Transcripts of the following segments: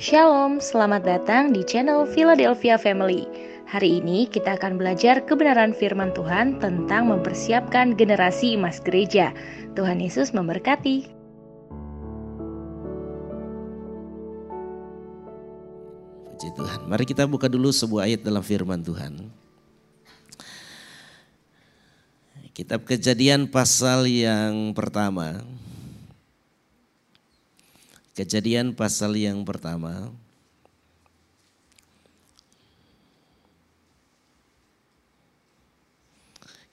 Shalom, selamat datang di channel Philadelphia Family. Hari ini kita akan belajar kebenaran firman Tuhan tentang mempersiapkan generasi emas gereja. Tuhan Yesus memberkati. Puji Tuhan. Mari kita buka dulu sebuah ayat dalam firman Tuhan. Kitab Kejadian pasal yang pertama. Kejadian pasal yang pertama.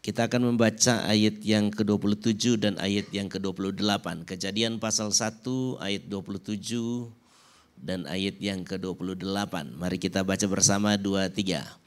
Kita akan membaca ayat yang ke-27 dan ayat yang ke-28. Kejadian pasal 1 ayat 27 dan ayat yang ke-28. Mari kita baca bersama 2 3.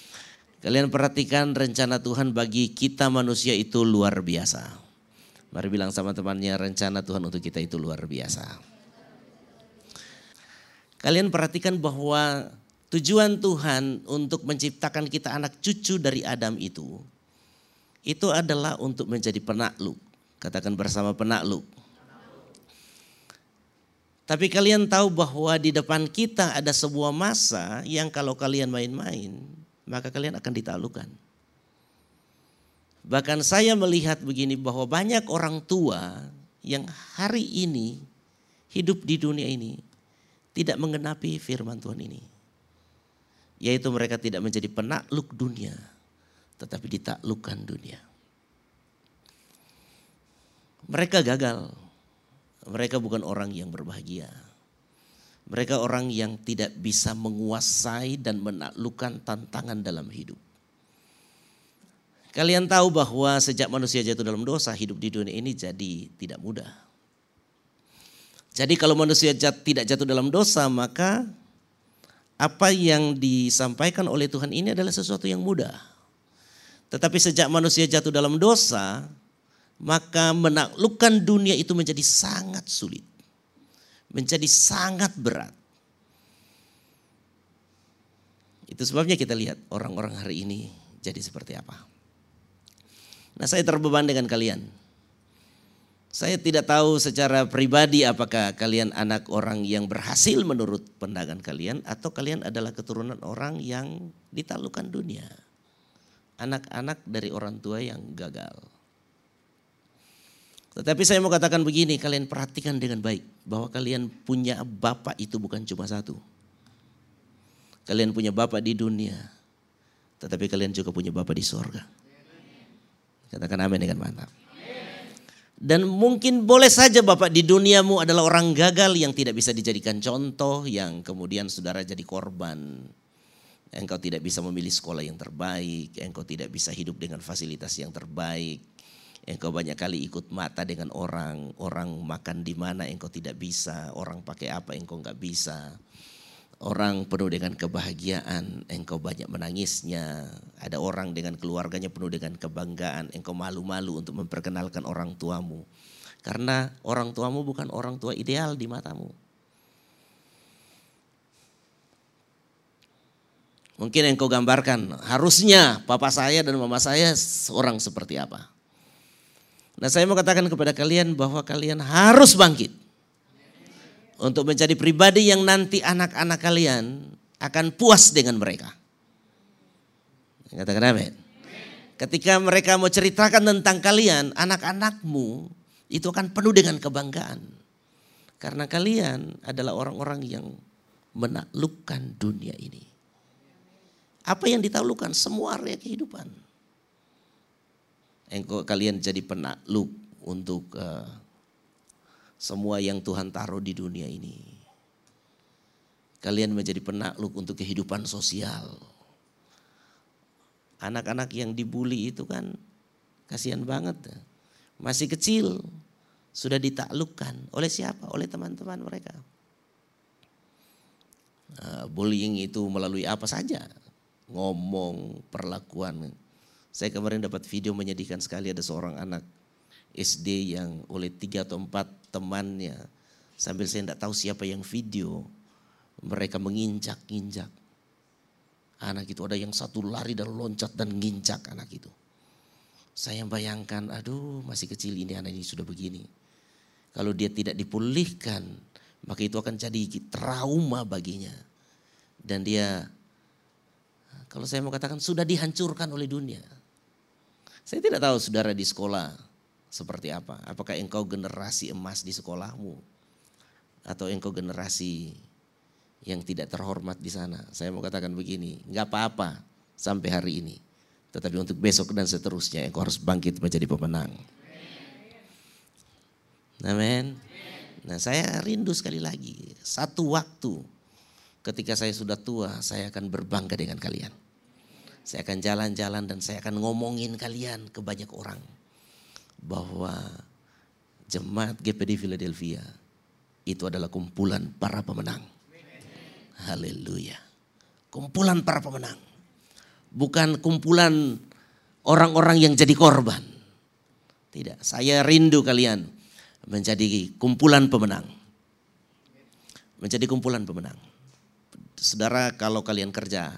Kalian perhatikan rencana Tuhan bagi kita manusia itu luar biasa. Mari bilang sama temannya rencana Tuhan untuk kita itu luar biasa. Kalian perhatikan bahwa tujuan Tuhan untuk menciptakan kita anak cucu dari Adam itu, itu adalah untuk menjadi penakluk. Katakan bersama penakluk. Tapi kalian tahu bahwa di depan kita ada sebuah masa yang kalau kalian main-main, maka kalian akan ditaklukkan. Bahkan saya melihat begini bahwa banyak orang tua yang hari ini hidup di dunia ini tidak mengenapi firman Tuhan ini. Yaitu mereka tidak menjadi penakluk dunia, tetapi ditaklukkan dunia. Mereka gagal. Mereka bukan orang yang berbahagia. Mereka orang yang tidak bisa menguasai dan menaklukkan tantangan dalam hidup. Kalian tahu bahwa sejak manusia jatuh dalam dosa, hidup di dunia ini jadi tidak mudah. Jadi kalau manusia jat, tidak jatuh dalam dosa, maka apa yang disampaikan oleh Tuhan ini adalah sesuatu yang mudah. Tetapi sejak manusia jatuh dalam dosa, maka menaklukkan dunia itu menjadi sangat sulit menjadi sangat berat. Itu sebabnya kita lihat orang-orang hari ini jadi seperti apa. Nah saya terbeban dengan kalian. Saya tidak tahu secara pribadi apakah kalian anak orang yang berhasil menurut pandangan kalian atau kalian adalah keturunan orang yang ditalukan dunia. Anak-anak dari orang tua yang gagal. Tetapi saya mau katakan begini, kalian perhatikan dengan baik bahwa kalian punya bapak itu bukan cuma satu. Kalian punya bapak di dunia, tetapi kalian juga punya bapak di sorga. Katakan amin dengan mantap. Dan mungkin boleh saja bapak di duniamu adalah orang gagal yang tidak bisa dijadikan contoh, yang kemudian saudara jadi korban. Engkau tidak bisa memilih sekolah yang terbaik, engkau tidak bisa hidup dengan fasilitas yang terbaik, Engkau banyak kali ikut mata dengan orang, orang makan di mana engkau tidak bisa, orang pakai apa engkau nggak bisa. Orang penuh dengan kebahagiaan, engkau banyak menangisnya. Ada orang dengan keluarganya penuh dengan kebanggaan, engkau malu-malu untuk memperkenalkan orang tuamu. Karena orang tuamu bukan orang tua ideal di matamu. Mungkin engkau gambarkan, harusnya papa saya dan mama saya seorang seperti apa. Nah saya mau katakan kepada kalian bahwa kalian harus bangkit. Untuk menjadi pribadi yang nanti anak-anak kalian akan puas dengan mereka. Katakan amin. Ketika mereka mau ceritakan tentang kalian, anak-anakmu itu akan penuh dengan kebanggaan. Karena kalian adalah orang-orang yang menaklukkan dunia ini. Apa yang ditaklukkan? Semua area kehidupan engkau kalian jadi penakluk untuk uh, semua yang Tuhan taruh di dunia ini. Kalian menjadi penakluk untuk kehidupan sosial. Anak-anak yang dibully itu kan kasihan banget. Masih kecil sudah ditaklukkan oleh siapa? Oleh teman-teman mereka. Uh, bullying itu melalui apa saja, ngomong, perlakuan. Saya kemarin dapat video menyedihkan sekali ada seorang anak SD yang oleh tiga atau empat temannya sambil saya tidak tahu siapa yang video mereka menginjak-injak. Anak itu ada yang satu lari dan loncat dan nginjak anak itu. Saya bayangkan aduh masih kecil ini anak ini sudah begini. Kalau dia tidak dipulihkan maka itu akan jadi trauma baginya. Dan dia kalau saya mau katakan sudah dihancurkan oleh dunia saya tidak tahu saudara di sekolah seperti apa. Apakah engkau generasi emas di sekolahmu? Atau engkau generasi yang tidak terhormat di sana. Saya mau katakan begini, nggak apa-apa sampai hari ini. Tetapi untuk besok dan seterusnya engkau harus bangkit menjadi pemenang. Amin. Nah saya rindu sekali lagi. Satu waktu ketika saya sudah tua saya akan berbangga dengan kalian. Saya akan jalan-jalan dan saya akan ngomongin kalian ke banyak orang. Bahwa jemaat GPD Philadelphia itu adalah kumpulan para pemenang. Haleluya. Kumpulan para pemenang. Bukan kumpulan orang-orang yang jadi korban. Tidak, saya rindu kalian menjadi kumpulan pemenang. Menjadi kumpulan pemenang. Saudara kalau kalian kerja,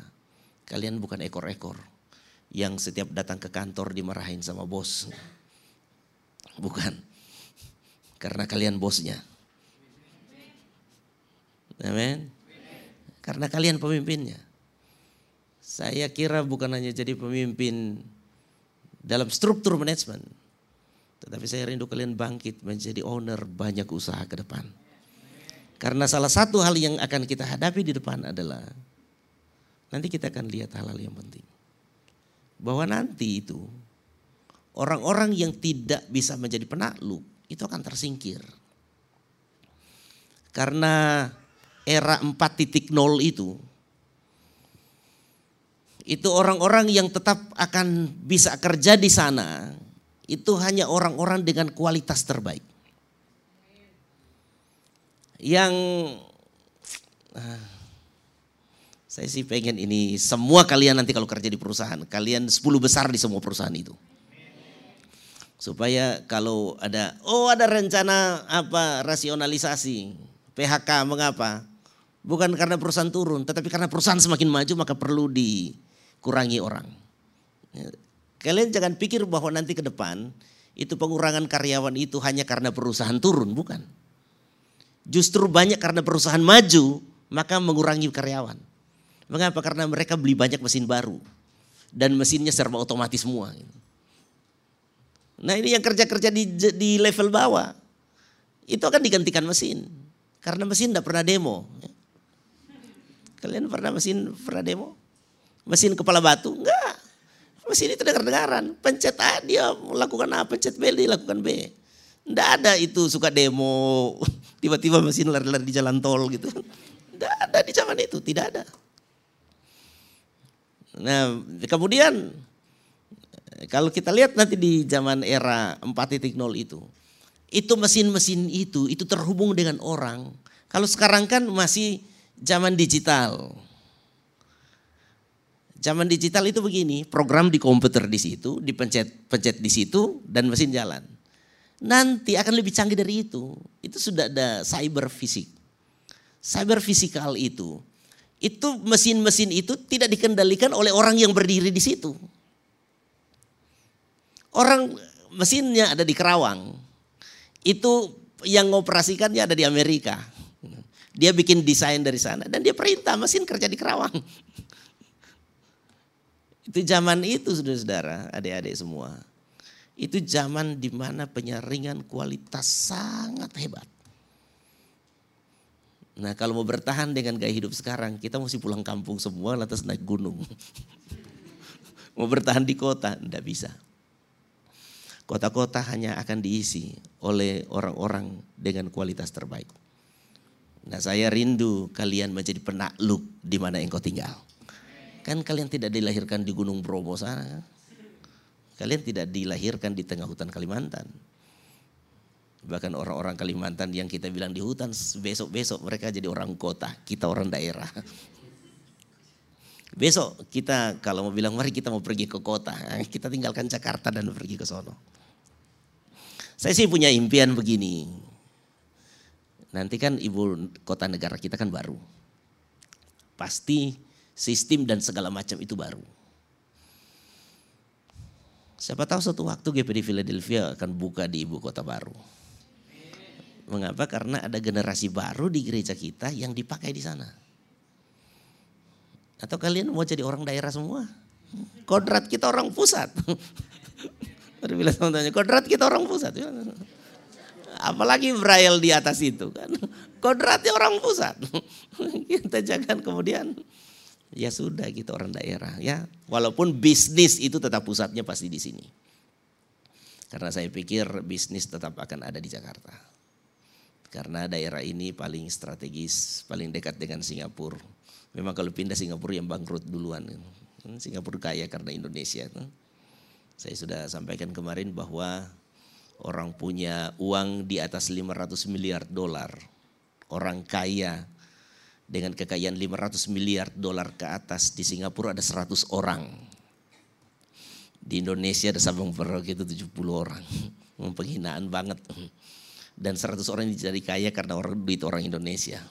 Kalian bukan ekor-ekor yang setiap datang ke kantor dimarahin sama bos. Bukan. Karena kalian bosnya. Amin. Karena kalian pemimpinnya. Saya kira bukan hanya jadi pemimpin dalam struktur manajemen. Tetapi saya rindu kalian bangkit menjadi owner banyak usaha ke depan. Karena salah satu hal yang akan kita hadapi di depan adalah Nanti kita akan lihat hal-hal yang penting. Bahwa nanti itu orang-orang yang tidak bisa menjadi penakluk itu akan tersingkir. Karena era 4.0 itu itu orang-orang yang tetap akan bisa kerja di sana itu hanya orang-orang dengan kualitas terbaik. Yang ah, saya sih pengen ini semua kalian nanti kalau kerja di perusahaan, kalian 10 besar di semua perusahaan itu. Supaya kalau ada, oh ada rencana apa rasionalisasi, PHK mengapa? Bukan karena perusahaan turun, tetapi karena perusahaan semakin maju maka perlu dikurangi orang. Ya, kalian jangan pikir bahwa nanti ke depan itu pengurangan karyawan itu hanya karena perusahaan turun, bukan. Justru banyak karena perusahaan maju maka mengurangi karyawan. Mengapa? Karena mereka beli banyak mesin baru. Dan mesinnya serba otomatis semua. Nah ini yang kerja-kerja di, di level bawah. Itu akan digantikan mesin. Karena mesin tidak pernah demo. Kalian pernah mesin pernah demo? Mesin kepala batu? Enggak. Mesin itu dengar-dengaran. Pencet A dia melakukan A, pencet B dia lakukan B. Tidak ada itu suka demo, tiba-tiba mesin lari-lari di jalan tol gitu. Tidak ada di zaman itu, tidak ada. Nah, kemudian kalau kita lihat nanti di zaman era 4.0 itu, itu mesin-mesin itu itu terhubung dengan orang. Kalau sekarang kan masih zaman digital. Zaman digital itu begini, program di komputer di situ, dipencet-pencet di situ dan mesin jalan. Nanti akan lebih canggih dari itu. Itu sudah ada cyber fisik. Cyber fisikal itu itu mesin-mesin itu tidak dikendalikan oleh orang yang berdiri di situ. Orang mesinnya ada di Kerawang. Itu yang mengoperasikannya ada di Amerika. Dia bikin desain dari sana dan dia perintah mesin kerja di Kerawang. Itu zaman itu saudara-saudara, adik-adik semua. Itu zaman di mana penyaringan kualitas sangat hebat. Nah kalau mau bertahan dengan gaya hidup sekarang, kita mesti pulang kampung semua lantas naik gunung. mau bertahan di kota, tidak bisa. Kota-kota hanya akan diisi oleh orang-orang dengan kualitas terbaik. Nah saya rindu kalian menjadi penakluk di mana engkau tinggal. Kan kalian tidak dilahirkan di Gunung Bromo sana. Kalian tidak dilahirkan di tengah hutan Kalimantan. Bahkan orang-orang Kalimantan yang kita bilang di hutan besok-besok mereka jadi orang kota, kita orang daerah. Besok kita kalau mau bilang mari kita mau pergi ke kota, kita tinggalkan Jakarta dan pergi ke sono. Saya sih punya impian begini. Nanti kan ibu kota negara kita kan baru. Pasti sistem dan segala macam itu baru. Siapa tahu suatu waktu GPD Philadelphia akan buka di ibu kota baru. Mengapa? Karena ada generasi baru di gereja kita yang dipakai di sana. Atau kalian mau jadi orang daerah semua? Kodrat kita orang pusat. Baru bilang teman-temannya, kodrat kita orang pusat. Apalagi Braille di atas itu kan. Kodratnya orang pusat. Kita jangan kemudian ya sudah kita orang daerah ya. Walaupun bisnis itu tetap pusatnya pasti di sini. Karena saya pikir bisnis tetap akan ada di Jakarta. Karena daerah ini paling strategis, paling dekat dengan Singapura Memang kalau pindah Singapura yang bangkrut duluan. Kan Singapura kaya karena Indonesia. Kan. Saya sudah sampaikan kemarin bahwa orang punya uang di atas 500 miliar dolar. Orang kaya dengan kekayaan 500 miliar dolar ke atas di Singapura ada 100 orang. Di Indonesia ada Sabang Merauke itu 70 orang. Penghinaan banget. Dan 100 orang jadi kaya karena orang duit orang Indonesia.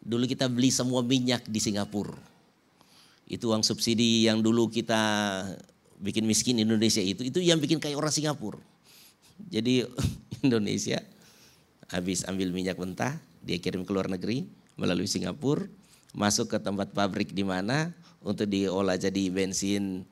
Dulu kita beli semua minyak di Singapura. Itu uang subsidi yang dulu kita bikin miskin Indonesia itu, itu yang bikin kayak orang Singapura. Jadi Indonesia habis ambil minyak mentah, dia kirim ke luar negeri melalui Singapura, masuk ke tempat pabrik di mana untuk diolah jadi bensin,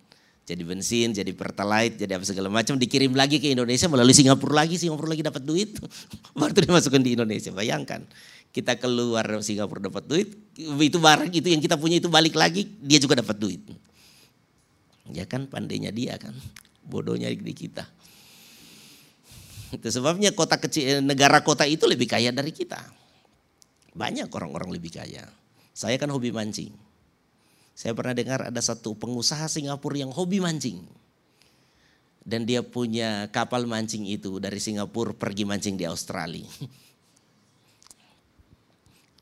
jadi bensin, jadi pertalite, jadi apa segala macam dikirim lagi ke Indonesia melalui Singapura lagi, Singapura lagi dapat duit, baru dimasukkan di Indonesia. Bayangkan, kita keluar Singapura dapat duit, itu barang itu yang kita punya itu balik lagi, dia juga dapat duit. Ya kan pandainya dia kan, bodohnya di kita. Itu sebabnya kota kecil, negara kota itu lebih kaya dari kita. Banyak orang-orang lebih kaya. Saya kan hobi mancing. Saya pernah dengar ada satu pengusaha Singapura yang hobi mancing. Dan dia punya kapal mancing itu dari Singapura pergi mancing di Australia.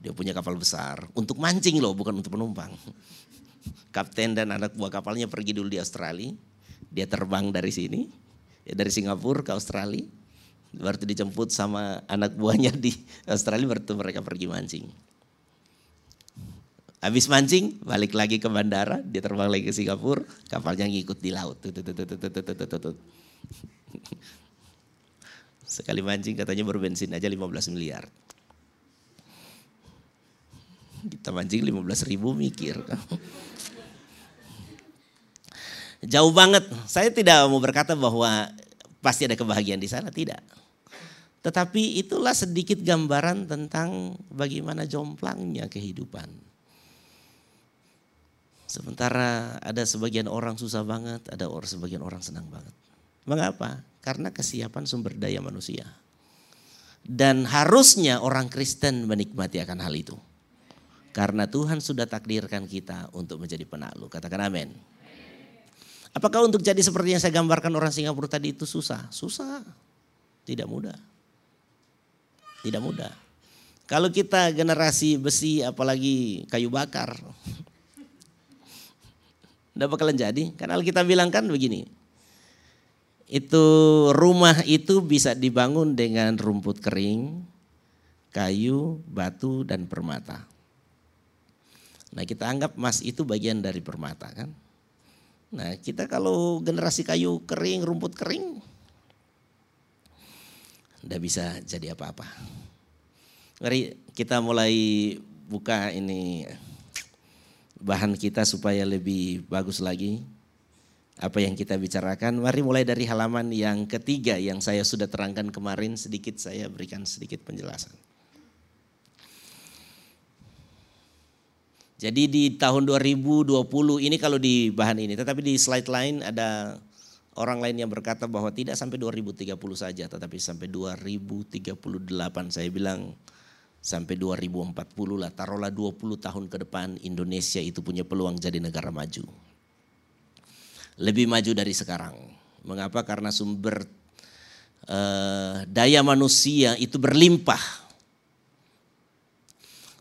Dia punya kapal besar untuk mancing loh, bukan untuk penumpang. Kapten dan anak buah kapalnya pergi dulu di Australia. Dia terbang dari sini, ya dari Singapura ke Australia. Baru dijemput sama anak buahnya di Australia, baru mereka pergi mancing. Habis mancing, balik lagi ke bandara, dia terbang lagi ke Singapura, kapalnya ngikut di laut. Sekali mancing katanya berbensin aja 15 miliar. Kita mancing 15 ribu mikir. Jauh banget. Saya tidak mau berkata bahwa pasti ada kebahagiaan di sana, tidak. Tetapi itulah sedikit gambaran tentang bagaimana jomplangnya kehidupan. Sementara ada sebagian orang susah banget, ada orang sebagian orang senang banget. Mengapa? Karena kesiapan sumber daya manusia. Dan harusnya orang Kristen menikmati akan hal itu. Karena Tuhan sudah takdirkan kita untuk menjadi penakluk. Katakan amin. Apakah untuk jadi seperti yang saya gambarkan orang Singapura tadi itu susah? Susah. Tidak mudah. Tidak mudah. Kalau kita generasi besi apalagi kayu bakar. Tidak bakalan jadi. Karena kita bilang kan begini. Itu rumah itu bisa dibangun dengan rumput kering, kayu, batu, dan permata. Nah kita anggap emas itu bagian dari permata kan. Nah kita kalau generasi kayu kering, rumput kering, tidak bisa jadi apa-apa. Mari kita mulai buka ini bahan kita supaya lebih bagus lagi. Apa yang kita bicarakan, mari mulai dari halaman yang ketiga yang saya sudah terangkan kemarin sedikit saya berikan sedikit penjelasan. Jadi di tahun 2020 ini kalau di bahan ini, tetapi di slide lain ada orang lain yang berkata bahwa tidak sampai 2030 saja, tetapi sampai 2038. Saya bilang sampai 2040 lah, taruhlah 20 tahun ke depan Indonesia itu punya peluang jadi negara maju. Lebih maju dari sekarang. Mengapa? Karena sumber eh, daya manusia itu berlimpah.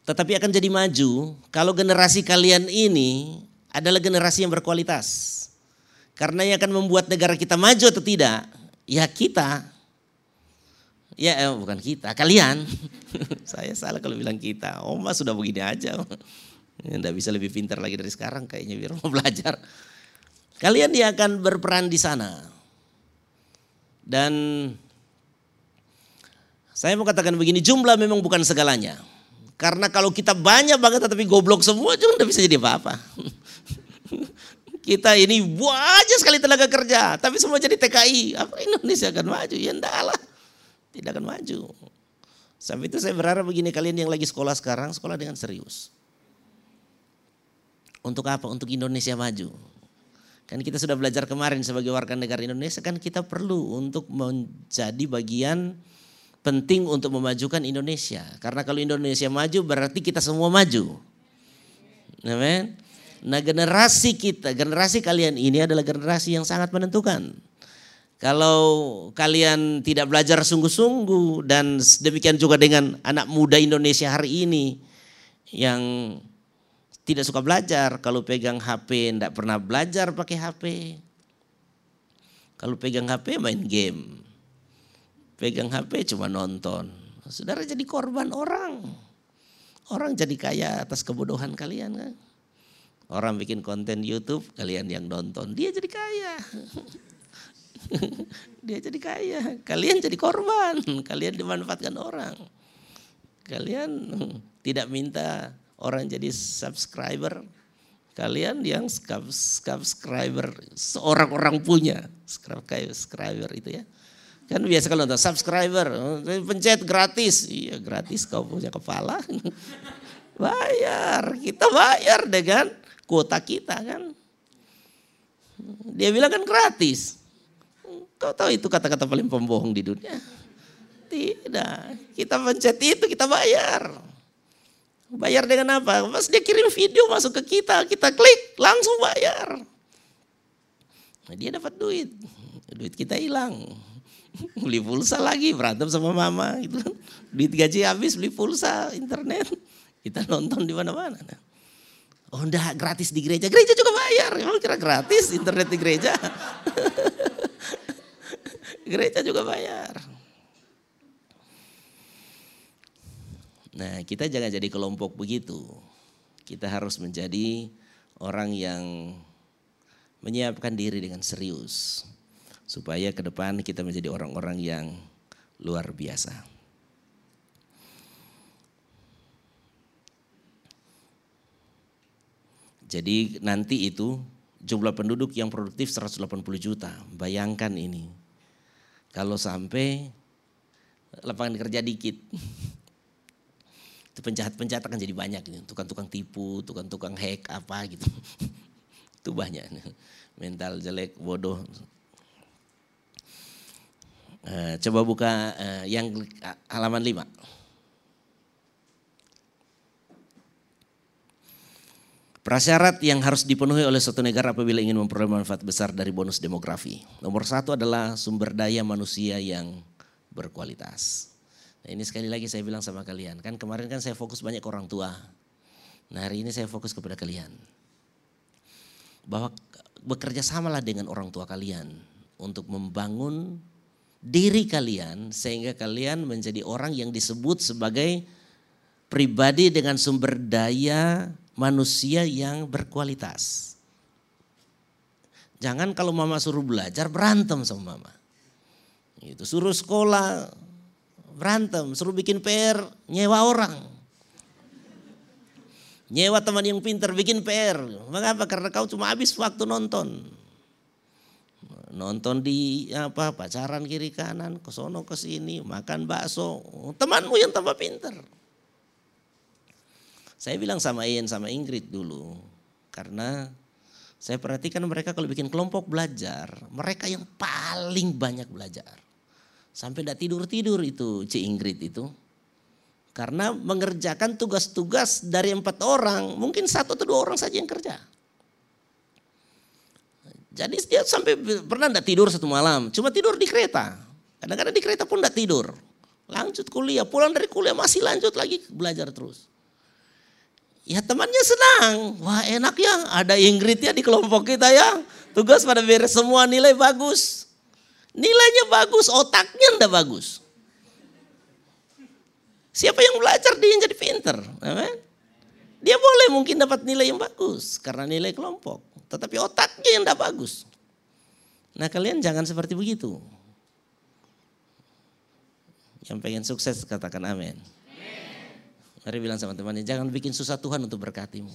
Tetapi akan jadi maju kalau generasi kalian ini adalah generasi yang berkualitas. Karena yang akan membuat negara kita maju atau tidak, ya kita. Ya eh, bukan kita, kalian. Saya salah kalau bilang kita. Oma sudah begini aja. Tidak bisa lebih pintar lagi dari sekarang kayaknya biar mau belajar. Kalian dia akan berperan di sana. Dan saya mau katakan begini, jumlah memang bukan segalanya. Karena kalau kita banyak banget tapi goblok semua juga tidak bisa jadi apa-apa. kita ini banyak sekali tenaga kerja, tapi semua jadi TKI. Apa Indonesia akan maju? Ya enggak lah. Tidak akan maju. Sampai itu saya berharap begini kalian yang lagi sekolah sekarang, sekolah dengan serius. Untuk apa? Untuk Indonesia maju. Kan kita sudah belajar kemarin sebagai warga negara Indonesia kan kita perlu untuk menjadi bagian penting untuk memajukan Indonesia. Karena kalau Indonesia maju berarti kita semua maju. Amen. Nah generasi kita, generasi kalian ini adalah generasi yang sangat menentukan. Kalau kalian tidak belajar sungguh-sungguh dan demikian juga dengan anak muda Indonesia hari ini yang tidak suka belajar, kalau pegang HP tidak pernah belajar pakai HP. Kalau pegang HP main game. Pegang HP cuma nonton. Saudara jadi korban orang. Orang jadi kaya atas kebodohan kalian kan. Orang bikin konten YouTube, kalian yang nonton, dia jadi kaya. dia jadi kaya, kalian jadi korban, kalian dimanfaatkan orang. Kalian tidak minta orang jadi subscriber. Kalian yang subscriber seorang orang punya subscriber itu ya. Kan biasa kalau nonton subscriber, pencet gratis. Iya gratis kau punya kepala. bayar, kita bayar dengan kuota kita kan. Dia bilang kan gratis. Kau tahu itu kata-kata paling pembohong di dunia. Tidak, kita pencet itu kita bayar. Bayar dengan apa? Pas dia kirim video masuk ke kita, kita klik langsung bayar. Nah, dia dapat duit, duit kita hilang. Beli pulsa lagi, berantem sama mama gitu. Duit gaji habis beli pulsa internet. Kita nonton di mana-mana. Oh enggak, gratis di gereja. Gereja juga bayar. Emang kira gratis internet di gereja? gereja juga bayar. Nah, kita jangan jadi kelompok begitu. Kita harus menjadi orang yang menyiapkan diri dengan serius supaya ke depan kita menjadi orang-orang yang luar biasa. Jadi nanti itu jumlah penduduk yang produktif 180 juta. Bayangkan ini. Kalau sampai lapangan kerja dikit. itu penjahat-penjahat akan jadi banyak gitu. Tukang-tukang tipu, tukang-tukang hack apa gitu. itu banyak. Mental jelek, bodoh. Uh, coba buka uh, yang halaman 5. Prasyarat yang harus dipenuhi oleh suatu negara apabila ingin memperoleh manfaat besar dari bonus demografi. Nomor satu adalah sumber daya manusia yang berkualitas. Nah ini sekali lagi saya bilang sama kalian, kan kemarin kan saya fokus banyak ke orang tua. Nah hari ini saya fokus kepada kalian. Bahwa bekerja samalah dengan orang tua kalian untuk membangun diri kalian sehingga kalian menjadi orang yang disebut sebagai pribadi dengan sumber daya manusia yang berkualitas. Jangan kalau mama suruh belajar berantem sama mama. Itu suruh sekolah berantem, suruh bikin PR, nyewa orang. Nyewa teman yang pintar bikin PR. Mengapa? Karena kau cuma habis waktu nonton. Nonton di apa pacaran kiri kanan, ke sono ke sini, makan bakso. Temanmu yang tambah pintar. Saya bilang sama Ian sama Ingrid dulu, karena saya perhatikan mereka kalau bikin kelompok belajar, mereka yang paling banyak belajar. Sampai tidak tidur-tidur itu Ci Ingrid itu. Karena mengerjakan tugas-tugas dari empat orang, mungkin satu atau dua orang saja yang kerja. Jadi dia sampai pernah tidak tidur satu malam, cuma tidur di kereta. Kadang-kadang di kereta pun tidak tidur. Lanjut kuliah, pulang dari kuliah masih lanjut lagi belajar terus. Ya temannya senang. Wah enak ya, ada Ingrid ya di kelompok kita ya. Tugas pada beres semua nilai bagus. Nilainya bagus, otaknya ndak bagus. Siapa yang belajar dia yang jadi pinter. Amen. Dia boleh mungkin dapat nilai yang bagus karena nilai kelompok. Tetapi otaknya yang tidak bagus. Nah kalian jangan seperti begitu. Yang pengen sukses katakan amin. Mari bilang sama temannya, jangan bikin susah Tuhan untuk berkatimu.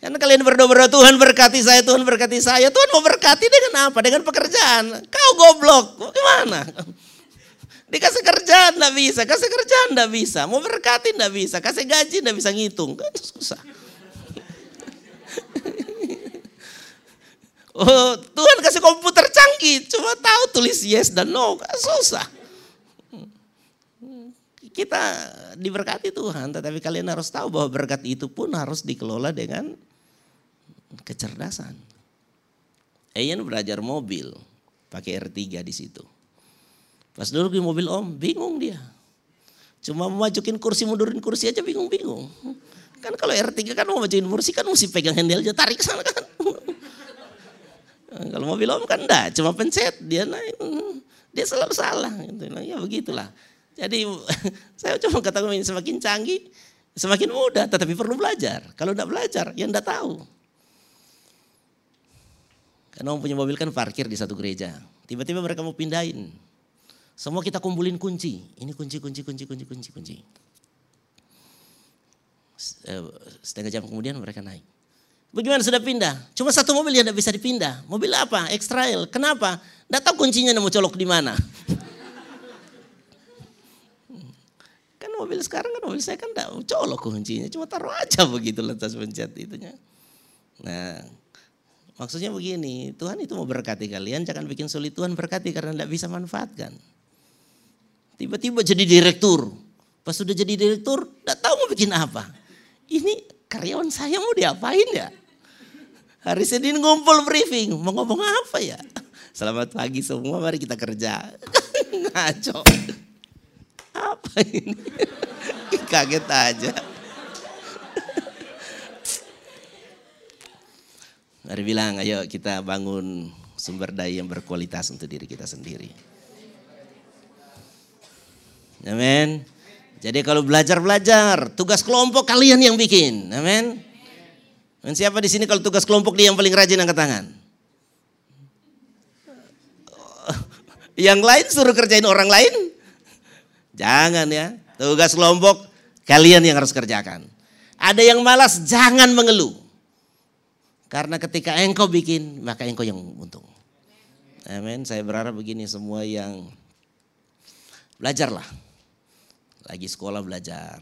Karena kalian berdoa berdoa Tuhan berkati saya, Tuhan berkati saya. Tuhan mau berkati dengan apa? Dengan pekerjaan. Kau goblok, gimana? Dikasih kerjaan enggak bisa, kasih kerjaan enggak bisa. Mau berkati enggak bisa, kasih gaji enggak bisa ngitung. Kan susah. Oh, Tuhan kasih komputer canggih, cuma tahu tulis yes dan no, kan susah. Kita diberkati Tuhan, tetapi kalian harus tahu bahwa berkat itu pun harus dikelola dengan kecerdasan. Ian belajar mobil, pakai R3 di situ. Pas dulu di mobil om, bingung dia. Cuma memajukin kursi, mundurin kursi aja bingung-bingung. Kan kalau R3 kan mau majuin kursi kan mesti pegang handle tarik sana kan. kalau mobil om kan enggak, cuma pencet dia naik. Dia selalu salah. Ya begitulah. Jadi saya cuma katakan semakin canggih, semakin mudah, tetapi perlu belajar. Kalau tidak belajar, ya tidak tahu. Karena om punya mobil kan parkir di satu gereja. Tiba-tiba mereka mau pindahin. Semua kita kumpulin kunci. Ini kunci, kunci, kunci, kunci, kunci, kunci. Eh, setengah jam kemudian mereka naik. Bagaimana sudah pindah? Cuma satu mobil yang tidak bisa dipindah. Mobil apa? X-Trail. Kenapa? Tidak tahu kuncinya mau colok di mana. mobil sekarang kan mobil saya kan enggak colok kuncinya, cuma taruh aja begitu letas pencet itunya. Nah, maksudnya begini, Tuhan itu mau berkati kalian, jangan bikin sulit Tuhan berkati karena enggak bisa manfaatkan. Tiba-tiba jadi direktur, pas sudah jadi direktur, enggak tahu mau bikin apa. Ini karyawan saya mau diapain ya? Hari Senin ngumpul briefing, mau ngomong apa ya? Selamat pagi semua, mari kita kerja. Ngaco. Apa ini? Kaget aja. Mari bilang, ayo kita bangun sumber daya yang berkualitas untuk diri kita sendiri. Amin. Jadi kalau belajar-belajar, tugas kelompok kalian yang bikin. Amin. Dan siapa di sini kalau tugas kelompok dia yang paling rajin angkat tangan? Yang lain suruh kerjain orang lain, Jangan ya. Tugas kelompok kalian yang harus kerjakan. Ada yang malas jangan mengeluh. Karena ketika engkau bikin maka engkau yang untung. Amin. Saya berharap begini semua yang belajarlah. Lagi sekolah belajar.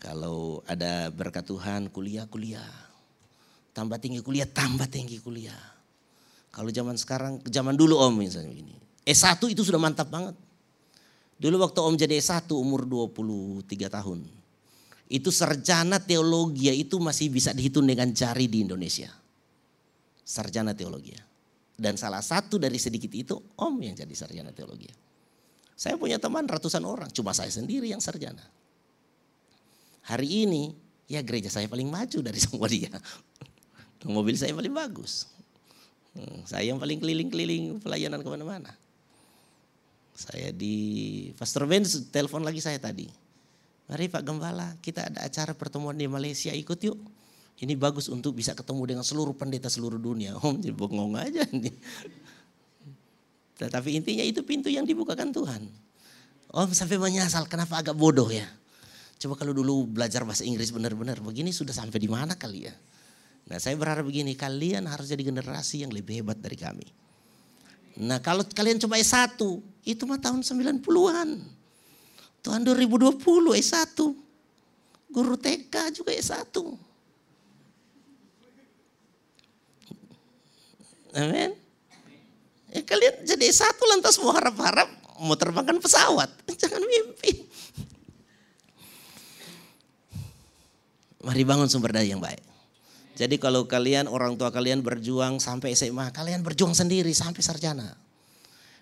Kalau ada berkat Tuhan kuliah kuliah. Tambah tinggi kuliah tambah tinggi kuliah. Kalau zaman sekarang zaman dulu om misalnya begini. S1 itu sudah mantap banget. Dulu waktu Om jadi S1 umur 23 tahun. Itu sarjana teologi itu masih bisa dihitung dengan jari di Indonesia. Sarjana teologi. Dan salah satu dari sedikit itu Om yang jadi sarjana teologi. Saya punya teman ratusan orang, cuma saya sendiri yang sarjana. Hari ini ya gereja saya paling maju dari semua dia. Mobil saya paling bagus. Hmm, saya yang paling keliling-keliling pelayanan ke mana-mana. Saya di Pastor Ben telepon lagi saya tadi. Mari Pak Gembala, kita ada acara pertemuan di Malaysia, ikut yuk. Ini bagus untuk bisa ketemu dengan seluruh pendeta seluruh dunia. Om jadi bengong aja nih. Tetapi intinya itu pintu yang dibukakan Tuhan. Om sampai menyasal, kenapa agak bodoh ya? Coba kalau dulu belajar bahasa Inggris benar-benar begini sudah sampai di mana kali ya? Nah saya berharap begini, kalian harus jadi generasi yang lebih hebat dari kami. Nah kalau kalian coba S1, itu mah tahun 90-an. Tahun 2020 S1. Guru TK juga S1. Amin. Eh, kalian jadi S1 lantas mau harap-harap mau terbangkan pesawat. Jangan mimpi. Mari bangun sumber daya yang baik. Jadi kalau kalian orang tua kalian berjuang sampai SMA, kalian berjuang sendiri sampai sarjana.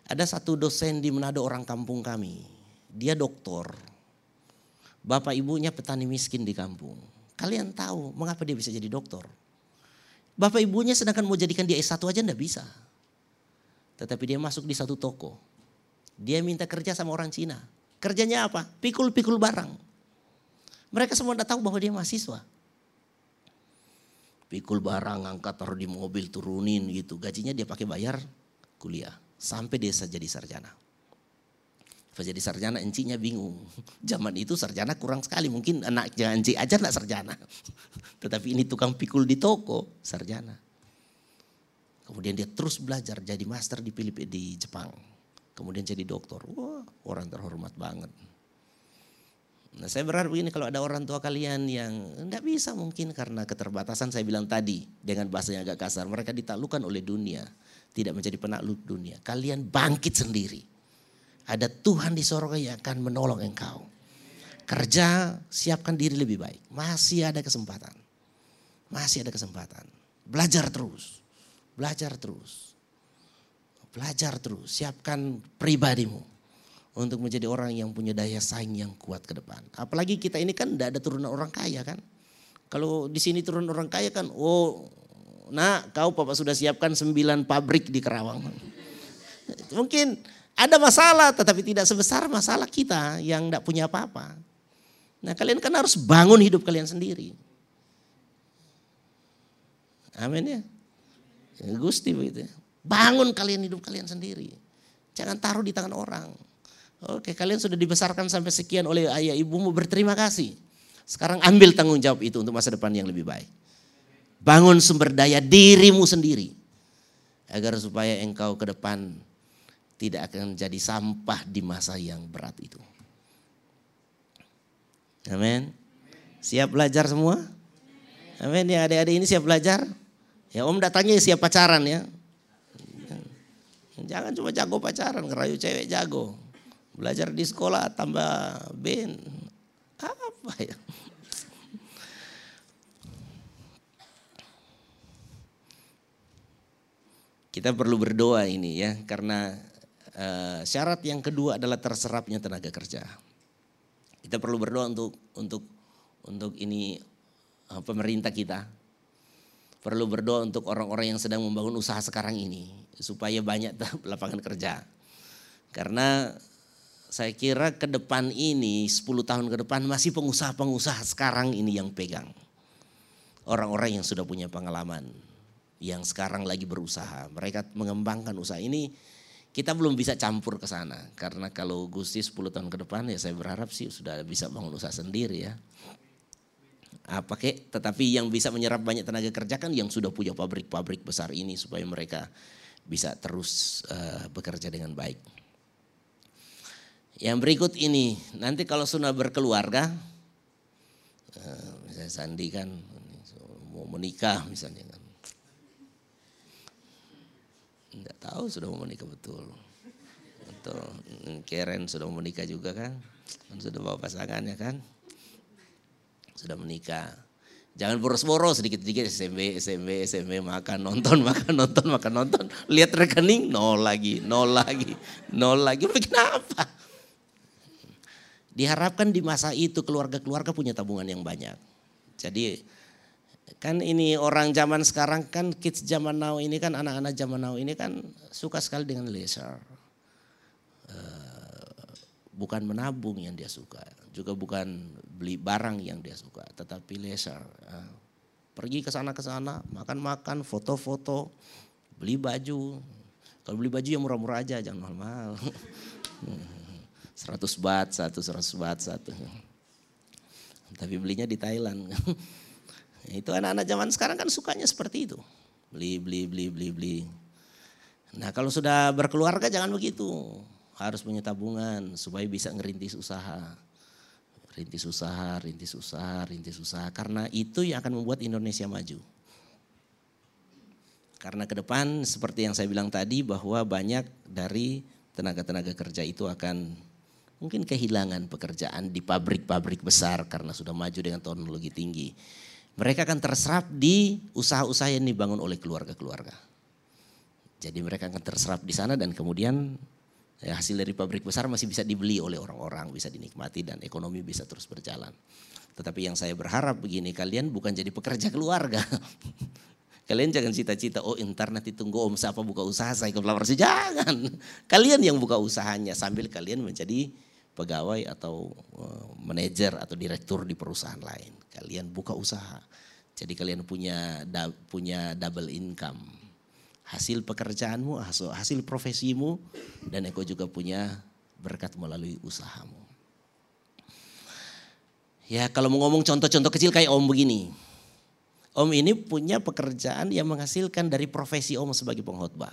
Ada satu dosen di Manado orang kampung kami. Dia doktor. Bapak ibunya petani miskin di kampung. Kalian tahu mengapa dia bisa jadi doktor? Bapak ibunya sedangkan mau jadikan dia S1 aja enggak bisa. Tetapi dia masuk di satu toko. Dia minta kerja sama orang Cina. Kerjanya apa? Pikul-pikul barang. Mereka semua tidak tahu bahwa dia mahasiswa pikul barang, angkat taruh di mobil, turunin gitu. Gajinya dia pakai bayar kuliah sampai dia jadi sarjana. Pas jadi sarjana encinya bingung. Zaman itu sarjana kurang sekali, mungkin anak enci aja nak sarjana. Tetapi ini tukang pikul di toko, sarjana. Kemudian dia terus belajar jadi master di Filipina di Jepang. Kemudian jadi dokter. Wah, orang terhormat banget. Nah saya berharap ini kalau ada orang tua kalian yang tidak bisa mungkin karena keterbatasan saya bilang tadi dengan bahasa yang agak kasar. Mereka ditaklukkan oleh dunia. Tidak menjadi penakluk dunia. Kalian bangkit sendiri. Ada Tuhan di sorga yang akan menolong engkau. Kerja siapkan diri lebih baik. Masih ada kesempatan. Masih ada kesempatan. Belajar terus. Belajar terus. Belajar terus. Siapkan pribadimu untuk menjadi orang yang punya daya saing yang kuat ke depan. Apalagi kita ini kan tidak ada turunan orang kaya kan. Kalau di sini turunan orang kaya kan, oh nak kau papa sudah siapkan sembilan pabrik di Kerawang. Mungkin ada masalah tetapi tidak sebesar masalah kita yang tidak punya apa-apa. Nah kalian kan harus bangun hidup kalian sendiri. Amin ya. Gusti begitu ya. Bangun kalian hidup kalian sendiri. Jangan taruh di tangan orang. Oke, kalian sudah dibesarkan sampai sekian oleh ayah ibumu, berterima kasih. Sekarang ambil tanggung jawab itu untuk masa depan yang lebih baik. Bangun sumber daya dirimu sendiri. Agar supaya engkau ke depan tidak akan jadi sampah di masa yang berat itu. Amin. Siap belajar semua? Amin ya adik-adik ini siap belajar? Ya om datangnya siap pacaran ya. Jangan cuma jago pacaran, ngerayu cewek jago. Belajar di sekolah tambah ben. Apa ya? Kita perlu berdoa ini ya karena uh, syarat yang kedua adalah terserapnya tenaga kerja. Kita perlu berdoa untuk untuk untuk ini uh, pemerintah kita. Perlu berdoa untuk orang-orang yang sedang membangun usaha sekarang ini supaya banyak lapangan kerja. Karena saya kira ke depan ini 10 tahun ke depan masih pengusaha-pengusaha sekarang ini yang pegang. Orang-orang yang sudah punya pengalaman, yang sekarang lagi berusaha. Mereka mengembangkan usaha ini kita belum bisa campur ke sana. Karena kalau Gusti 10 tahun ke depan ya saya berharap sih sudah bisa bangun usaha sendiri ya. Apa kek, tetapi yang bisa menyerap banyak tenaga kerja kan yang sudah punya pabrik-pabrik besar ini supaya mereka bisa terus uh, bekerja dengan baik. Yang berikut ini, nanti kalau sudah berkeluarga, eh, misalnya Sandi kan mau menikah misalnya kan. Tidak tahu sudah mau menikah betul. Atau Keren sudah mau menikah juga kan. kan sudah bawa pasangannya kan. Sudah menikah. Jangan boros-boros sedikit-sedikit SMB, SMB, SMB, makan, nonton, makan, nonton, makan, nonton. Lihat rekening, nol lagi, nol lagi, nol lagi. Kenapa? Diharapkan di masa itu keluarga-keluarga punya tabungan yang banyak. Jadi kan ini orang zaman sekarang kan kids zaman now ini kan anak-anak zaman now ini kan suka sekali dengan leisure. Eh, bukan menabung yang dia suka, juga bukan beli barang yang dia suka, tetapi leisure. Eh, pergi ke sana ke sana, makan-makan, foto-foto, beli baju. Kalau beli baju yang murah-murah aja, jangan mahal-mahal. 100 bat satu, 100 bat satu. Tapi belinya di Thailand. itu anak-anak zaman sekarang kan sukanya seperti itu. Beli, beli, beli, beli, beli. Nah kalau sudah berkeluarga jangan begitu. Harus punya tabungan supaya bisa ngerintis usaha. Rintis usaha, rintis usaha, rintis usaha. Karena itu yang akan membuat Indonesia maju. Karena ke depan seperti yang saya bilang tadi bahwa banyak dari tenaga-tenaga kerja itu akan Mungkin kehilangan pekerjaan di pabrik-pabrik besar karena sudah maju dengan teknologi tinggi. Mereka akan terserap di usaha-usaha yang dibangun oleh keluarga-keluarga. Jadi mereka akan terserap di sana dan kemudian ya, hasil dari pabrik besar masih bisa dibeli oleh orang-orang, bisa dinikmati dan ekonomi bisa terus berjalan. Tetapi yang saya berharap begini, kalian bukan jadi pekerja keluarga. Kalian jangan cita-cita, oh ntar nanti tunggu om siapa buka usaha saya ke. Jangan. Kalian yang buka usahanya sambil kalian menjadi pegawai atau uh, manajer atau direktur di perusahaan lain. Kalian buka usaha. Jadi kalian punya punya double income. Hasil pekerjaanmu, hasil, hasil profesimu dan engkau juga punya berkat melalui usahamu. Ya kalau mau ngomong contoh-contoh kecil kayak om begini. Om ini punya pekerjaan yang menghasilkan dari profesi Om sebagai pengkhotbah.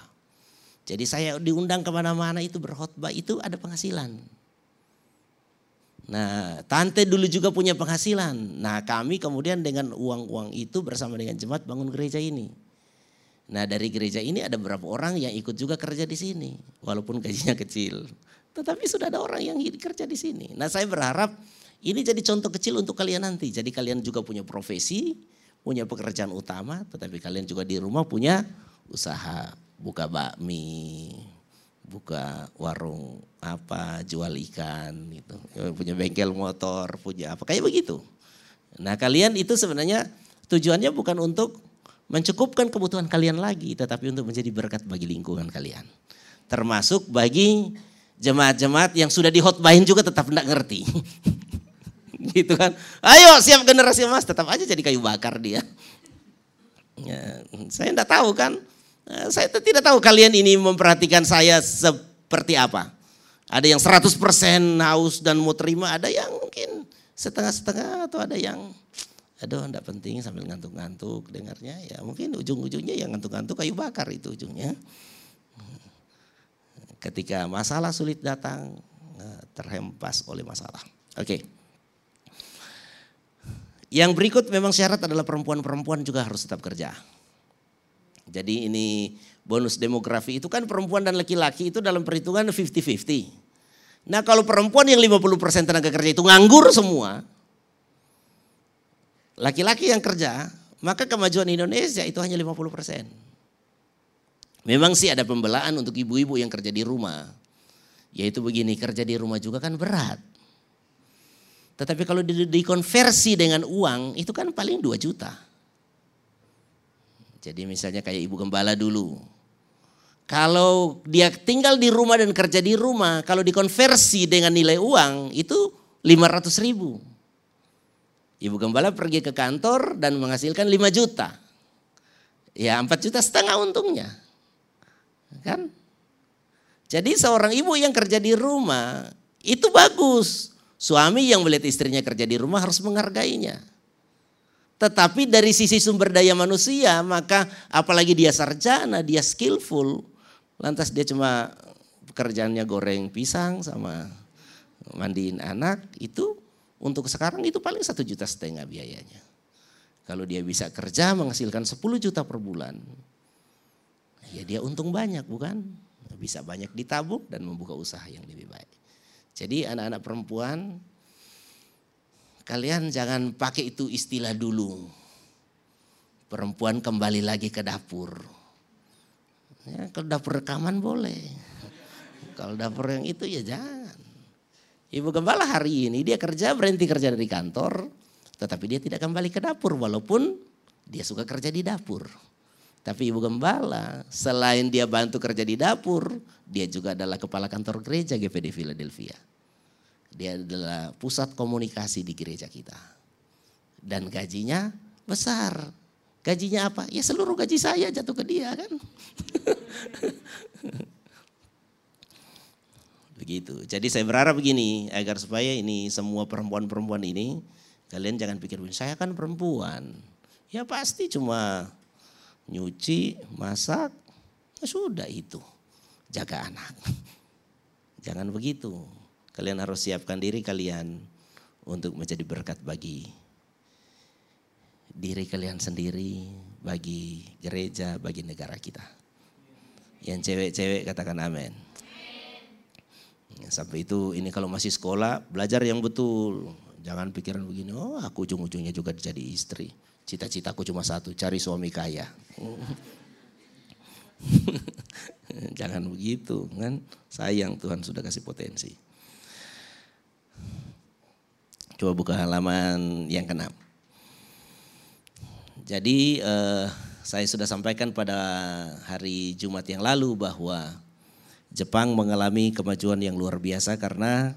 Jadi saya diundang ke mana-mana itu berkhotbah itu ada penghasilan. Nah, tante dulu juga punya penghasilan. Nah, kami kemudian dengan uang-uang itu bersama dengan jemaat bangun gereja ini. Nah, dari gereja ini ada beberapa orang yang ikut juga kerja di sini, walaupun gajinya kecil. Tetapi sudah ada orang yang kerja di sini. Nah, saya berharap ini jadi contoh kecil untuk kalian nanti. Jadi kalian juga punya profesi, punya pekerjaan utama, tetapi kalian juga di rumah punya usaha buka bakmi, buka warung apa, jual ikan gitu. Punya bengkel motor, punya apa kayak begitu. Nah, kalian itu sebenarnya tujuannya bukan untuk mencukupkan kebutuhan kalian lagi, tetapi untuk menjadi berkat bagi lingkungan kalian. Termasuk bagi jemaat-jemaat yang sudah dihotbahin juga tetap tidak ngerti. gitu kan. Ayo siap generasi emas tetap aja jadi kayu bakar dia. Ya, saya tidak tahu kan. Eh, saya tidak tahu kalian ini memperhatikan saya seperti apa. Ada yang 100% haus dan mau terima, ada yang mungkin setengah-setengah atau ada yang aduh tidak penting sambil ngantuk-ngantuk dengarnya ya mungkin ujung-ujungnya yang ngantuk-ngantuk kayu bakar itu ujungnya. Ketika masalah sulit datang eh, terhempas oleh masalah. Oke. Okay. Yang berikut memang syarat adalah perempuan-perempuan juga harus tetap kerja. Jadi ini bonus demografi itu kan perempuan dan laki-laki itu dalam perhitungan 50-50. Nah kalau perempuan yang 50% tenaga kerja itu nganggur semua, laki-laki yang kerja, maka kemajuan Indonesia itu hanya 50%. Memang sih ada pembelaan untuk ibu-ibu yang kerja di rumah. Yaitu begini, kerja di rumah juga kan berat. Tetapi kalau dikonversi dengan uang itu kan paling 2 juta. Jadi misalnya kayak ibu gembala dulu. Kalau dia tinggal di rumah dan kerja di rumah, kalau dikonversi dengan nilai uang itu 500 ribu. Ibu gembala pergi ke kantor dan menghasilkan 5 juta. Ya 4 juta setengah untungnya. Kan? Jadi seorang ibu yang kerja di rumah itu bagus. Suami yang melihat istrinya kerja di rumah harus menghargainya. Tetapi dari sisi sumber daya manusia, maka apalagi dia sarjana, dia skillful, lantas dia cuma pekerjaannya goreng pisang sama mandiin anak, itu untuk sekarang itu paling satu juta setengah biayanya. Kalau dia bisa kerja menghasilkan 10 juta per bulan, ya dia untung banyak bukan? Bisa banyak ditabung dan membuka usaha yang lebih baik. Jadi anak-anak perempuan kalian jangan pakai itu istilah dulu. Perempuan kembali lagi ke dapur. Ya, kalau dapur rekaman boleh. Kalau dapur yang itu ya jangan. Ibu gembala hari ini dia kerja berhenti kerja dari kantor, tetapi dia tidak kembali ke dapur walaupun dia suka kerja di dapur. Tapi ibu gembala selain dia bantu kerja di dapur, dia juga adalah kepala kantor gereja GPD Philadelphia. Dia adalah pusat komunikasi di gereja kita. Dan gajinya besar. Gajinya apa? Ya seluruh gaji saya jatuh ke dia kan. Begitu. Jadi saya berharap begini agar supaya ini semua perempuan-perempuan ini kalian jangan pikir saya kan perempuan. Ya pasti cuma nyuci, masak, ya sudah itu. Jaga anak. Jangan begitu. Kalian harus siapkan diri kalian untuk menjadi berkat bagi diri kalian sendiri, bagi gereja, bagi negara kita. Yang cewek-cewek katakan amin. Sampai itu ini kalau masih sekolah belajar yang betul. Jangan pikiran begini, oh aku ujung-ujungnya juga jadi istri. Cita-citaku cuma satu, cari suami kaya. Jangan begitu kan. Sayang Tuhan sudah kasih potensi. Coba buka halaman yang keenam. Jadi eh, saya sudah sampaikan pada hari Jumat yang lalu bahwa Jepang mengalami kemajuan yang luar biasa karena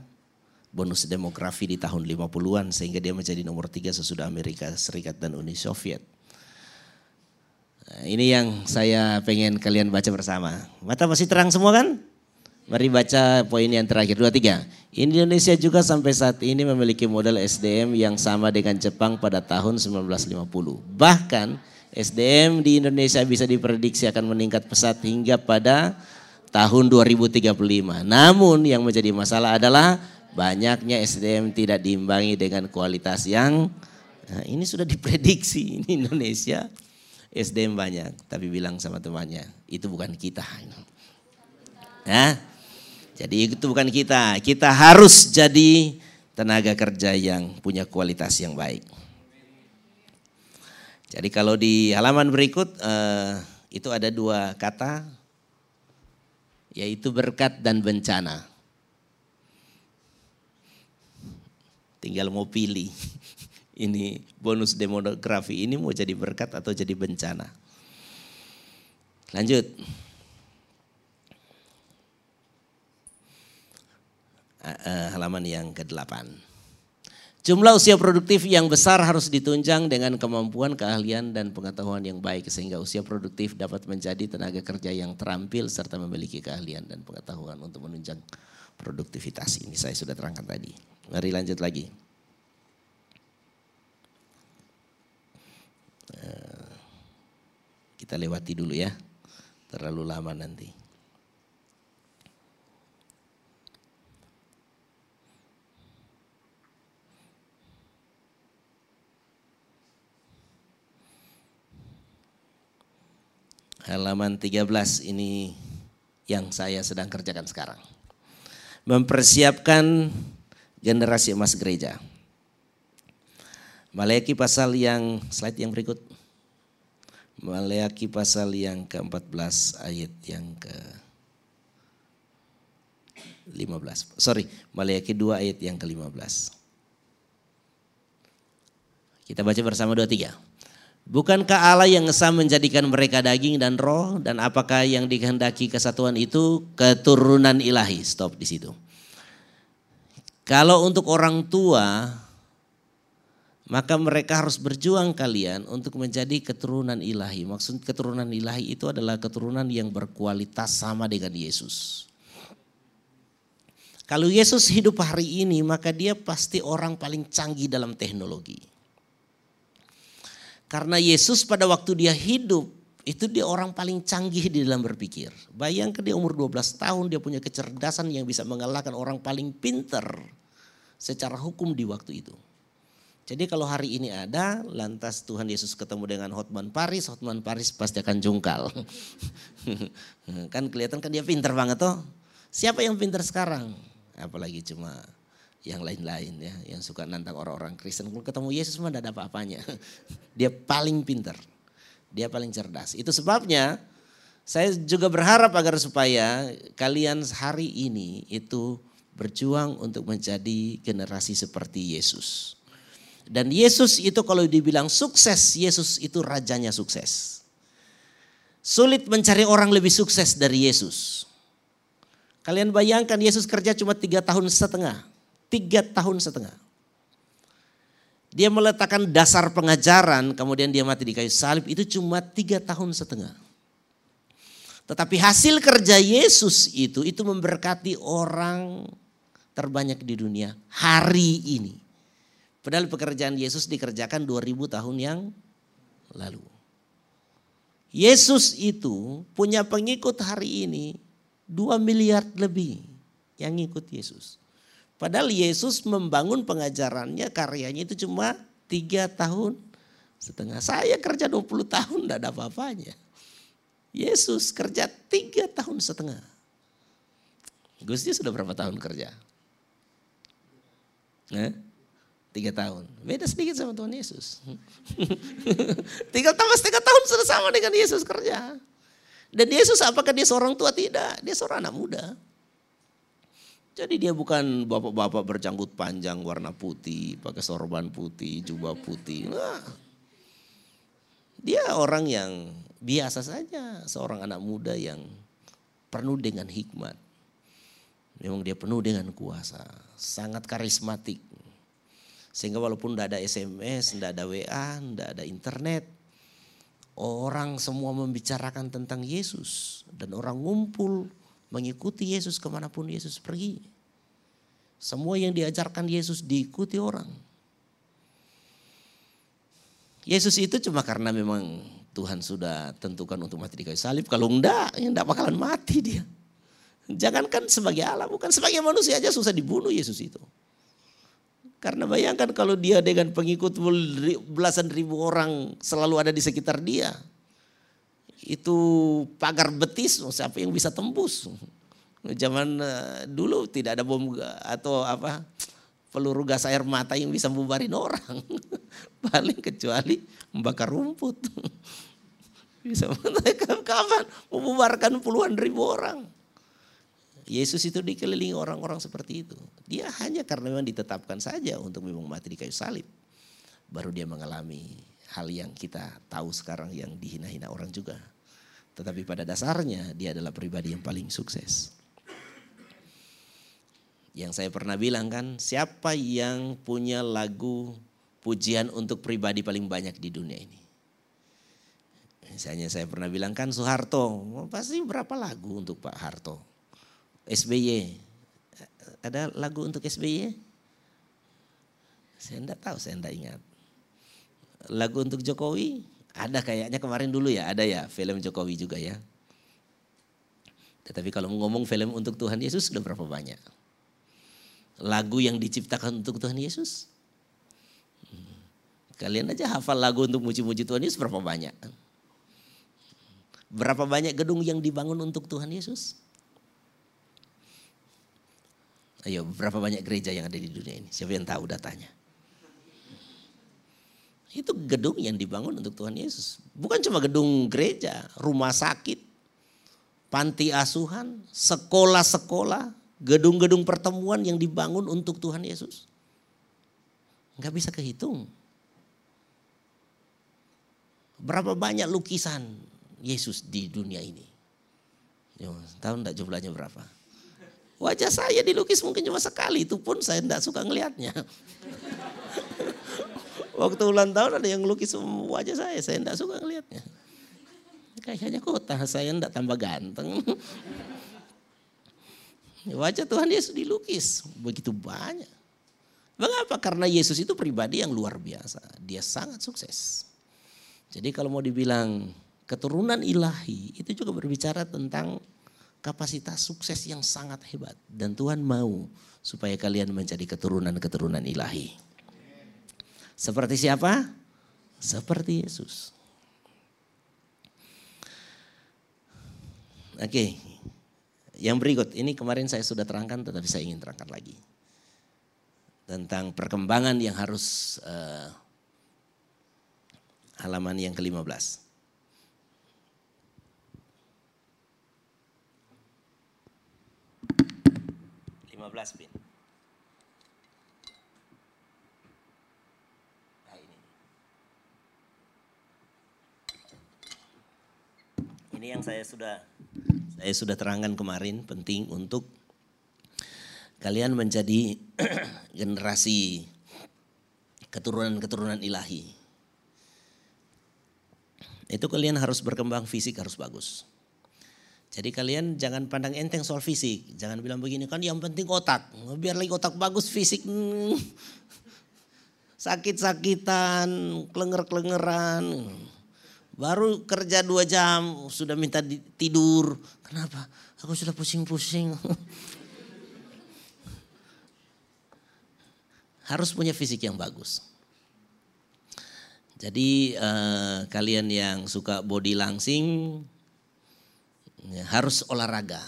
bonus demografi di tahun 50-an sehingga dia menjadi nomor tiga sesudah Amerika Serikat dan Uni Soviet. Nah, ini yang saya pengen kalian baca bersama. Mata masih terang semua kan? Mari baca poin yang terakhir, dua tiga. Indonesia juga sampai saat ini memiliki model SDM yang sama dengan Jepang pada tahun 1950. Bahkan SDM di Indonesia bisa diprediksi akan meningkat pesat hingga pada tahun 2035. Namun yang menjadi masalah adalah banyaknya SDM tidak diimbangi dengan kualitas yang nah ini sudah diprediksi ini Indonesia SDM banyak tapi bilang sama temannya itu bukan kita. Ya, jadi itu bukan kita. Kita harus jadi tenaga kerja yang punya kualitas yang baik. Jadi kalau di halaman berikut eh, itu ada dua kata yaitu berkat dan bencana. Tinggal mau pilih. Ini bonus demografi ini mau jadi berkat atau jadi bencana. Lanjut. Uh, halaman yang ke-8. Jumlah usia produktif yang besar harus ditunjang dengan kemampuan, keahlian, dan pengetahuan yang baik sehingga usia produktif dapat menjadi tenaga kerja yang terampil serta memiliki keahlian dan pengetahuan untuk menunjang produktivitas. Ini saya sudah terangkan tadi. Mari lanjut lagi. Uh, kita lewati dulu ya, terlalu lama nanti. Halaman 13 ini yang saya sedang kerjakan sekarang. Mempersiapkan generasi emas gereja. Maleaki pasal yang slide yang berikut. Maleaki pasal yang ke-14 ayat yang ke 15. Sorry, Maleaki 2 ayat yang ke-15. Kita baca bersama dua tiga. Bukankah Allah yang ngesah menjadikan mereka daging dan roh dan apakah yang dikehendaki kesatuan itu keturunan ilahi? Stop di situ. Kalau untuk orang tua maka mereka harus berjuang kalian untuk menjadi keturunan ilahi. Maksud keturunan ilahi itu adalah keturunan yang berkualitas sama dengan Yesus. Kalau Yesus hidup hari ini maka dia pasti orang paling canggih dalam teknologi. Karena Yesus pada waktu dia hidup itu dia orang paling canggih di dalam berpikir. Bayangkan dia umur 12 tahun dia punya kecerdasan yang bisa mengalahkan orang paling pinter secara hukum di waktu itu. Jadi kalau hari ini ada, lantas Tuhan Yesus ketemu dengan Hotman Paris, Hotman Paris pasti akan jungkal. kan kelihatan kan dia pinter banget toh. Siapa yang pinter sekarang? Apalagi cuma yang lain-lain ya, yang suka nantang orang-orang Kristen. Kalau ketemu Yesus mah ada apa-apanya. Dia paling pintar, dia paling cerdas. Itu sebabnya saya juga berharap agar supaya kalian hari ini itu berjuang untuk menjadi generasi seperti Yesus. Dan Yesus itu kalau dibilang sukses, Yesus itu rajanya sukses. Sulit mencari orang lebih sukses dari Yesus. Kalian bayangkan Yesus kerja cuma tiga tahun setengah Tiga tahun setengah. Dia meletakkan dasar pengajaran, kemudian dia mati di kayu salib, itu cuma tiga tahun setengah. Tetapi hasil kerja Yesus itu, itu memberkati orang terbanyak di dunia hari ini. Padahal pekerjaan Yesus dikerjakan 2000 tahun yang lalu. Yesus itu punya pengikut hari ini 2 miliar lebih yang ngikut Yesus. Padahal Yesus membangun pengajarannya, karyanya itu cuma tiga tahun setengah. Saya kerja 20 tahun tidak ada apa-apanya. Yesus kerja tiga tahun setengah. Gusti sudah berapa tahun kerja? Eh? Tiga tahun. Beda sedikit sama Tuhan Yesus. Tinggal tambah setengah tahun sudah sama dengan Yesus kerja. Dan Yesus apakah dia seorang tua? Tidak. Dia seorang anak muda. Jadi dia bukan bapak-bapak berjanggut panjang warna putih, pakai sorban putih, jubah putih. Nah, dia orang yang biasa saja, seorang anak muda yang penuh dengan hikmat. Memang dia penuh dengan kuasa, sangat karismatik. Sehingga walaupun tidak ada SMS, tidak ada WA, tidak ada internet, orang semua membicarakan tentang Yesus. Dan orang ngumpul mengikuti Yesus ke mana pun Yesus pergi. Semua yang diajarkan Yesus diikuti orang. Yesus itu cuma karena memang Tuhan sudah tentukan untuk mati di kayu salib. Kalau enggak, ya enggak bakalan mati dia. Jangankan sebagai Allah, bukan sebagai manusia aja susah dibunuh Yesus itu. Karena bayangkan kalau dia dengan pengikut belasan ribu orang selalu ada di sekitar dia. Itu pagar betis, siapa yang bisa tembus. Zaman eh, dulu tidak ada bom atau apa peluru gas air mata yang bisa membubarin orang. Paling kecuali membakar rumput. Bisa kapan membubarkan puluhan ribu orang. Yesus itu dikelilingi orang-orang seperti itu. Dia hanya karena memang ditetapkan saja untuk memang mati di kayu salib. Baru dia mengalami hal yang kita tahu sekarang yang dihina-hina orang juga. Tetapi pada dasarnya dia adalah pribadi yang paling sukses. Yang saya pernah bilang kan, siapa yang punya lagu pujian untuk pribadi paling banyak di dunia ini? Misalnya saya pernah bilang kan Soeharto, pasti berapa lagu untuk Pak Harto? SBY. Ada lagu untuk SBY? Saya enggak tahu, saya enggak ingat. Lagu untuk Jokowi? Ada kayaknya kemarin dulu ya, ada ya film Jokowi juga ya. Tetapi kalau ngomong film untuk Tuhan Yesus sudah berapa banyak? Lagu yang diciptakan untuk Tuhan Yesus? Hmm. Kalian aja hafal lagu untuk muji-muji Tuhan Yesus berapa banyak? Berapa banyak gedung yang dibangun untuk Tuhan Yesus? Ayo, berapa banyak gereja yang ada di dunia ini? Siapa yang tahu datanya? Itu gedung yang dibangun untuk Tuhan Yesus. Bukan cuma gedung gereja, rumah sakit, panti asuhan, sekolah-sekolah, gedung-gedung pertemuan yang dibangun untuk Tuhan Yesus. Enggak bisa kehitung. Berapa banyak lukisan Yesus di dunia ini? tahu enggak jumlahnya berapa? Wajah saya dilukis mungkin cuma sekali, itu pun saya tidak suka ngelihatnya. Waktu ulang tahun ada yang lukis wajah saya, saya tidak suka ngelihatnya. Kayaknya kota saya tidak tambah ganteng. Wajah Tuhan Yesus dilukis, begitu banyak. Mengapa? Karena Yesus itu pribadi yang luar biasa. Dia sangat sukses. Jadi kalau mau dibilang keturunan ilahi, itu juga berbicara tentang kapasitas sukses yang sangat hebat. Dan Tuhan mau supaya kalian menjadi keturunan-keturunan ilahi. Seperti siapa? Seperti Yesus. Oke, yang berikut ini kemarin saya sudah terangkan tetapi saya ingin terangkan lagi. Tentang perkembangan yang harus uh, halaman yang ke-15. 15 bin. Ini yang saya sudah saya sudah terangkan kemarin penting untuk kalian menjadi generasi keturunan-keturunan ilahi. Itu kalian harus berkembang fisik harus bagus. Jadi kalian jangan pandang enteng soal fisik. Jangan bilang begini kan yang penting otak. Biar lagi otak bagus fisik. Hmm, sakit-sakitan, kelenger-kelengeran. Baru kerja dua jam sudah minta tidur. Kenapa? Aku sudah pusing-pusing. Harus punya fisik yang bagus. Jadi eh, kalian yang suka body langsing, ya, harus olahraga.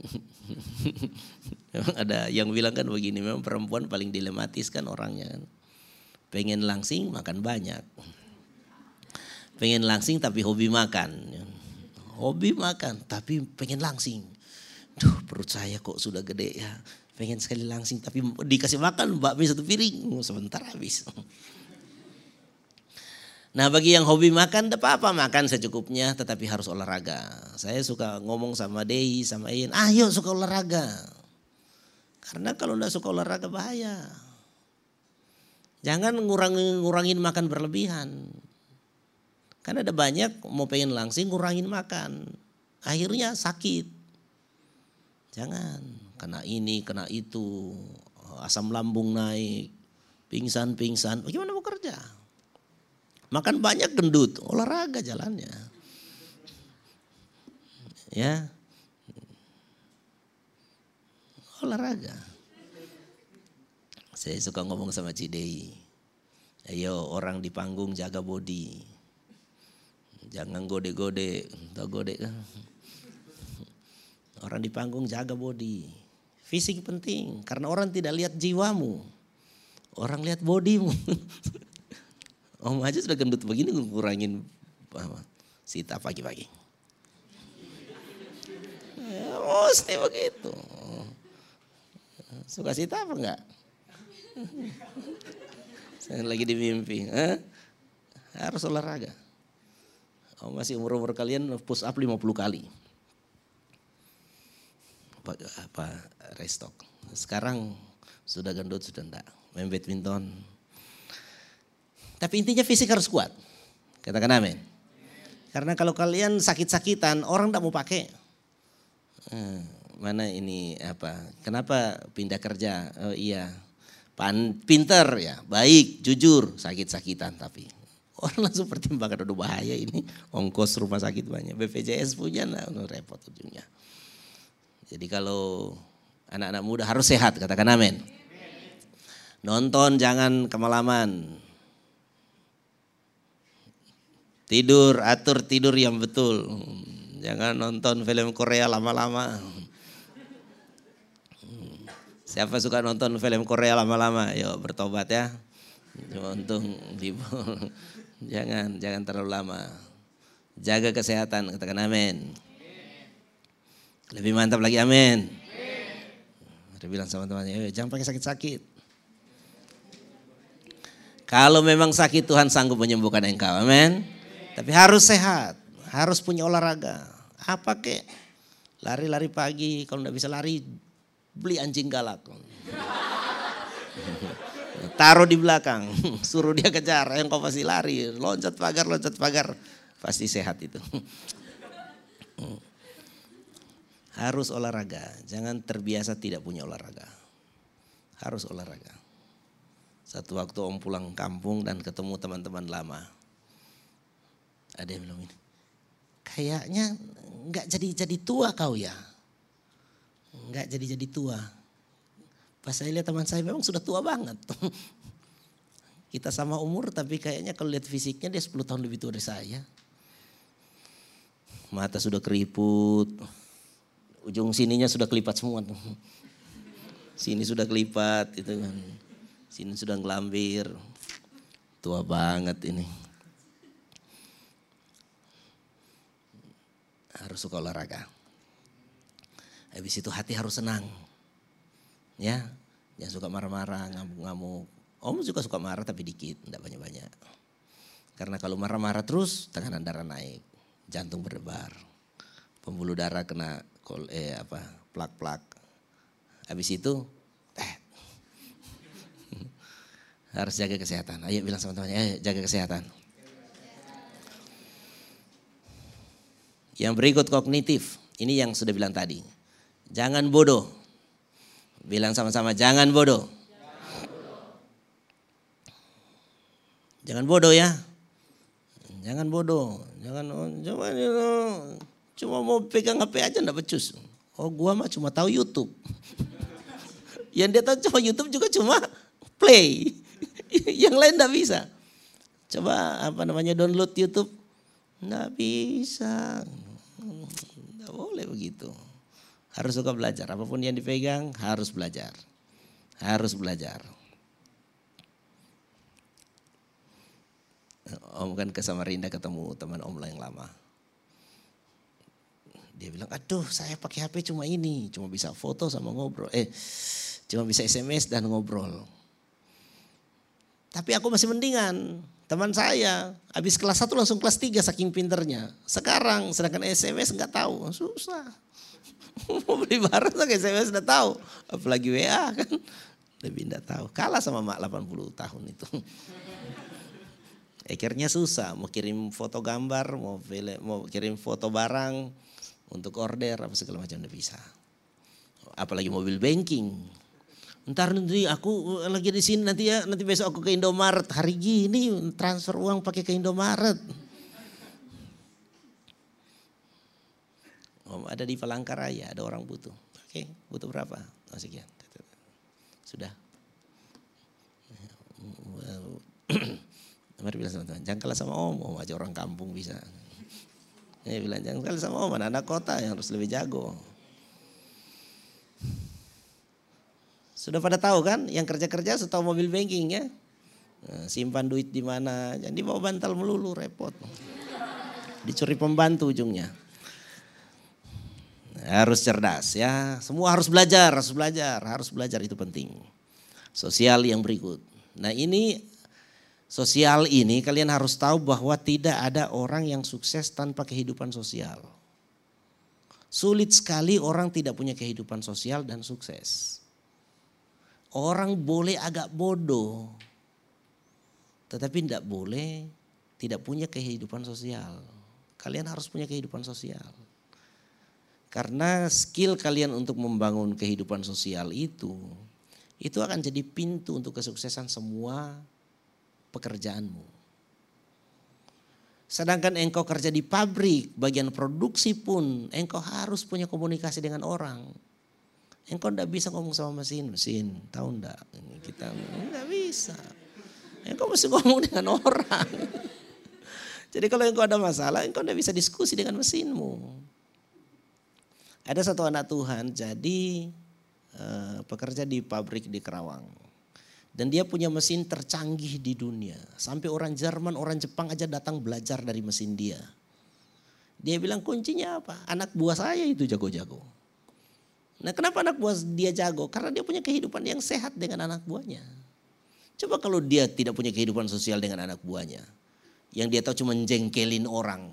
memang ada yang bilang kan begini, memang perempuan paling dilematis kan orangnya kan. Pengen langsing makan banyak. Pengen langsing tapi hobi makan. Hobi makan tapi pengen langsing. Duh perut saya kok sudah gede ya. Pengen sekali langsing tapi dikasih makan bakmi satu piring. Sebentar habis. Nah bagi yang hobi makan, tidak apa-apa makan secukupnya tetapi harus olahraga. Saya suka ngomong sama Dei, sama Ian, ayo suka olahraga. Karena kalau tidak suka olahraga bahaya. Jangan ngurangin, ngurangin makan berlebihan. Karena ada banyak mau pengen langsing ngurangin makan. Akhirnya sakit. Jangan kena ini, kena itu. Asam lambung naik, pingsan-pingsan. Bagaimana mau kerja? Makan banyak gendut, olahraga jalannya. Ya. Olahraga. Saya suka ngomong sama Cidei. Ayo orang di panggung jaga body. Jangan gode-gode, tau gode kan. Orang di panggung jaga body. Fisik penting karena orang tidak lihat jiwamu. Orang lihat bodimu. Om aja sudah gendut begini ngurangin apa, sita pagi-pagi. Ya, mesti begitu. Suka sita apa enggak? Saya lagi di mimpi. Eh? Harus olahraga. Oh, masih umur-umur kalian push up 50 kali. Apa, apa restock. Sekarang sudah gendut sudah enggak. Main badminton, tapi intinya fisik harus kuat. Katakan amin. Karena kalau kalian sakit-sakitan, orang tidak mau pakai. Hmm, mana ini apa? Kenapa pindah kerja? Oh iya, Pan, pinter ya, baik, jujur, sakit-sakitan tapi. Orang langsung pertimbangkan aduh bahaya ini ongkos rumah sakit banyak. BPJS punya nah repot ujungnya. Jadi kalau anak-anak muda harus sehat katakan amin. Nonton jangan kemalaman. Tidur, atur tidur yang betul. Jangan nonton film Korea lama-lama. Siapa suka nonton film Korea lama-lama? Yuk bertobat ya. Untung jangan jangan terlalu lama. Jaga kesehatan, katakan amin. Lebih mantap lagi amin. Ada bilang sama temannya, jangan pakai sakit-sakit. Kalau memang sakit Tuhan sanggup menyembuhkan engkau, amin. Tapi harus sehat, harus punya olahraga. Apa kek? Lari-lari pagi, kalau nggak bisa lari beli anjing galak. Taruh di belakang, suruh dia kejar, yang kau pasti lari, loncat pagar, loncat pagar, pasti sehat itu. Harus olahraga, jangan terbiasa tidak punya olahraga. Harus olahraga. Satu waktu om pulang kampung dan ketemu teman-teman lama ada yang bilang ini. Kayaknya nggak jadi jadi tua kau ya. Nggak jadi jadi tua. Pas saya lihat teman saya memang sudah tua banget. Kita sama umur tapi kayaknya kalau lihat fisiknya dia 10 tahun lebih tua dari saya. Mata sudah keriput. Ujung sininya sudah kelipat semua. Sini sudah kelipat itu kan. Sini sudah ngelambir. Tua banget ini. harus suka olahraga. Habis itu hati harus senang. Ya, jangan suka marah-marah, ngamuk-ngamuk. Om juga suka marah tapi dikit, tidak banyak-banyak. Karena kalau marah-marah terus tekanan darah naik, jantung berdebar, pembuluh darah kena kol eh apa plak-plak. Habis itu eh harus jaga kesehatan. Ayo bilang sama temannya, ayo jaga kesehatan. Yang berikut kognitif. Ini yang sudah bilang tadi. Jangan bodoh. Bilang sama-sama jangan bodoh. Jangan bodoh ya. Jangan bodoh. Jangan oh, cuma cuma mau pegang HP aja enggak becus. Oh gua mah cuma tahu YouTube. yang dia tahu cuma YouTube juga cuma play. yang lain enggak bisa. Coba apa namanya download YouTube. Enggak bisa. Tidak boleh begitu. Harus suka belajar. Apa pun yang dipegang harus belajar. Harus belajar. Om kan ke Samarinda ketemu teman Om yang lama. Dia bilang, aduh saya pakai HP cuma ini, cuma bisa foto sama ngobrol. Eh, cuma bisa SMS dan ngobrol. Tapi aku masih mendingan. Teman saya habis kelas 1 langsung kelas 3 saking pinternya. Sekarang sedangkan SMS nggak tahu, susah. Mau beli barang pakai SMS udah tahu. Apalagi WA kan. Lebih enggak tahu. Kalah sama mak 80 tahun itu. Akhirnya susah. Mau kirim foto gambar, mau, mau kirim foto barang untuk order apa segala macam udah bisa. Apalagi mobil banking Ntar nanti aku lagi di sini nanti ya, nanti besok aku ke Indomaret. Hari gini transfer uang pakai ke Indomaret. Ada di Palangkaraya, ada orang butuh. Oke, butuh berapa? Oh, sekian. Sudah. Mari bilang sama teman, jangan kalah sama om, om aja orang kampung bisa. Ya bilang jangan kalah sama om, anak kota yang harus lebih jago. Sudah pada tahu kan yang kerja-kerja sudah tahu mobil banking ya. Nah, simpan duit di mana, jadi bawa bantal melulu repot. Dicuri pembantu ujungnya. Harus cerdas ya, semua harus belajar, harus belajar, harus belajar itu penting. Sosial yang berikut. Nah ini sosial ini kalian harus tahu bahwa tidak ada orang yang sukses tanpa kehidupan sosial. Sulit sekali orang tidak punya kehidupan sosial dan sukses. Orang boleh agak bodoh, tetapi tidak boleh tidak punya kehidupan sosial. Kalian harus punya kehidupan sosial. Karena skill kalian untuk membangun kehidupan sosial itu, itu akan jadi pintu untuk kesuksesan semua pekerjaanmu. Sedangkan engkau kerja di pabrik, bagian produksi pun engkau harus punya komunikasi dengan orang. Engkau tidak bisa ngomong sama mesin, mesin, tahu enggak? Kita enggak bisa. Engkau mesti ngomong dengan orang. Jadi kalau engkau ada masalah, engkau tidak bisa diskusi dengan mesinmu. Ada satu anak Tuhan, jadi uh, pekerja di pabrik di Kerawang. Dan dia punya mesin tercanggih di dunia. Sampai orang Jerman, orang Jepang aja datang belajar dari mesin dia. Dia bilang kuncinya apa? Anak buah saya itu jago-jago. Nah kenapa anak buah dia jago? Karena dia punya kehidupan yang sehat dengan anak buahnya. Coba kalau dia tidak punya kehidupan sosial dengan anak buahnya. Yang dia tahu cuma jengkelin orang.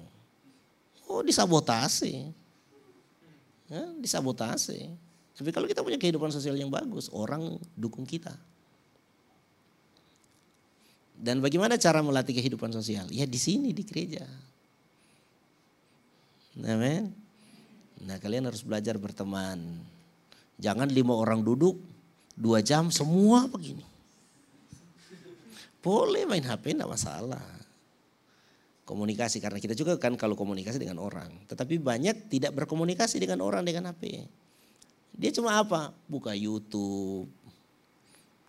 Oh disabotase. Ya, disabotase. Tapi kalau kita punya kehidupan sosial yang bagus, orang dukung kita. Dan bagaimana cara melatih kehidupan sosial? Ya di sini di gereja. Amin. Nah kalian harus belajar berteman Jangan lima orang duduk, dua jam semua begini. Boleh main HP enggak masalah. Komunikasi karena kita juga kan kalau komunikasi dengan orang. Tetapi banyak tidak berkomunikasi dengan orang dengan HP. Dia cuma apa? Buka YouTube.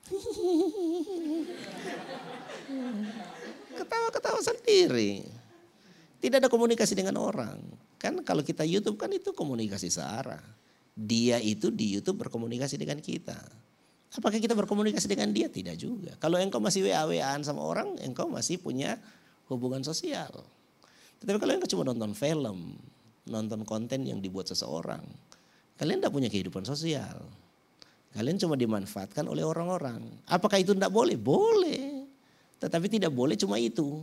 Ketawa-ketawa sendiri. Tidak ada komunikasi dengan orang. Kan kalau kita YouTube kan itu komunikasi searah dia itu di YouTube berkomunikasi dengan kita. Apakah kita berkomunikasi dengan dia? Tidak juga. Kalau engkau masih WA-WAan sama orang, engkau masih punya hubungan sosial. Tetapi kalau engkau cuma nonton film, nonton konten yang dibuat seseorang, kalian tidak punya kehidupan sosial. Kalian cuma dimanfaatkan oleh orang-orang. Apakah itu tidak boleh? Boleh. Tetapi tidak boleh cuma itu.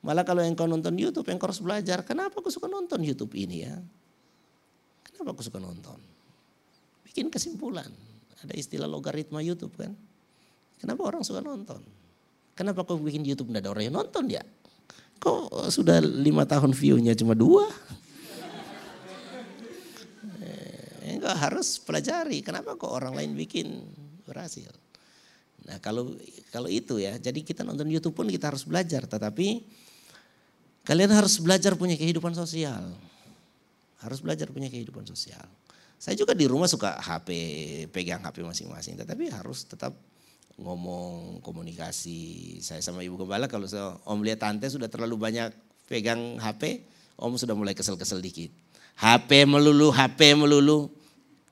Malah kalau engkau nonton YouTube, engkau harus belajar. Kenapa aku suka nonton YouTube ini ya? Kenapa aku suka nonton? Bikin kesimpulan. Ada istilah logaritma YouTube kan. Kenapa orang suka nonton? Kenapa kau bikin YouTube tidak ada orang yang nonton ya? Kok sudah lima tahun view-nya cuma dua? Eh, enggak harus pelajari. Kenapa kok orang lain bikin berhasil? Nah kalau kalau itu ya, jadi kita nonton YouTube pun kita harus belajar. Tetapi kalian harus belajar punya kehidupan sosial. Harus belajar punya kehidupan sosial. Saya juga di rumah suka HP, pegang HP masing-masing. Tetapi harus tetap ngomong, komunikasi. Saya sama Ibu Gembala kalau saya, Om lihat tante sudah terlalu banyak pegang HP, Om sudah mulai kesel-kesel dikit. HP melulu, HP melulu.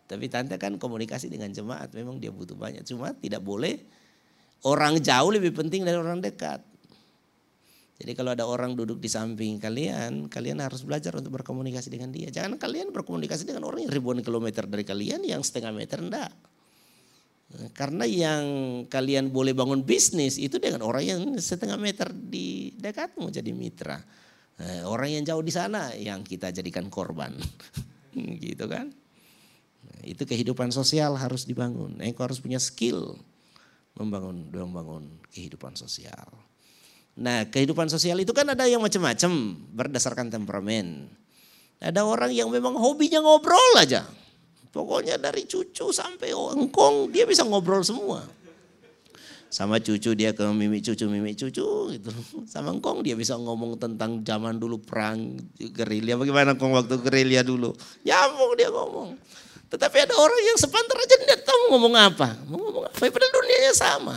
Tapi tante kan komunikasi dengan jemaat memang dia butuh banyak. Cuma tidak boleh orang jauh lebih penting dari orang dekat. Jadi kalau ada orang duduk di samping kalian, kalian harus belajar untuk berkomunikasi dengan dia. Jangan kalian berkomunikasi dengan orang yang ribuan kilometer dari kalian yang setengah meter enggak. Karena yang kalian boleh bangun bisnis itu dengan orang yang setengah meter di dekatmu jadi mitra. Eh, orang yang jauh di sana yang kita jadikan korban. gitu kan. Itu kehidupan sosial harus dibangun. Engkau harus punya skill membangun membangun kehidupan sosial. Nah kehidupan sosial itu kan ada yang macam-macam berdasarkan temperamen. Ada orang yang memang hobinya ngobrol aja. Pokoknya dari cucu sampai engkong dia bisa ngobrol semua. Sama cucu dia ke mimi cucu mimi cucu gitu. Sama engkong dia bisa ngomong tentang zaman dulu perang gerilya. Bagaimana engkong waktu gerilya dulu. Nyambung dia ngomong. Tetapi ada orang yang sepantar aja tidak tahu ngomong apa. Mau ngomong apa. Padahal dunianya sama.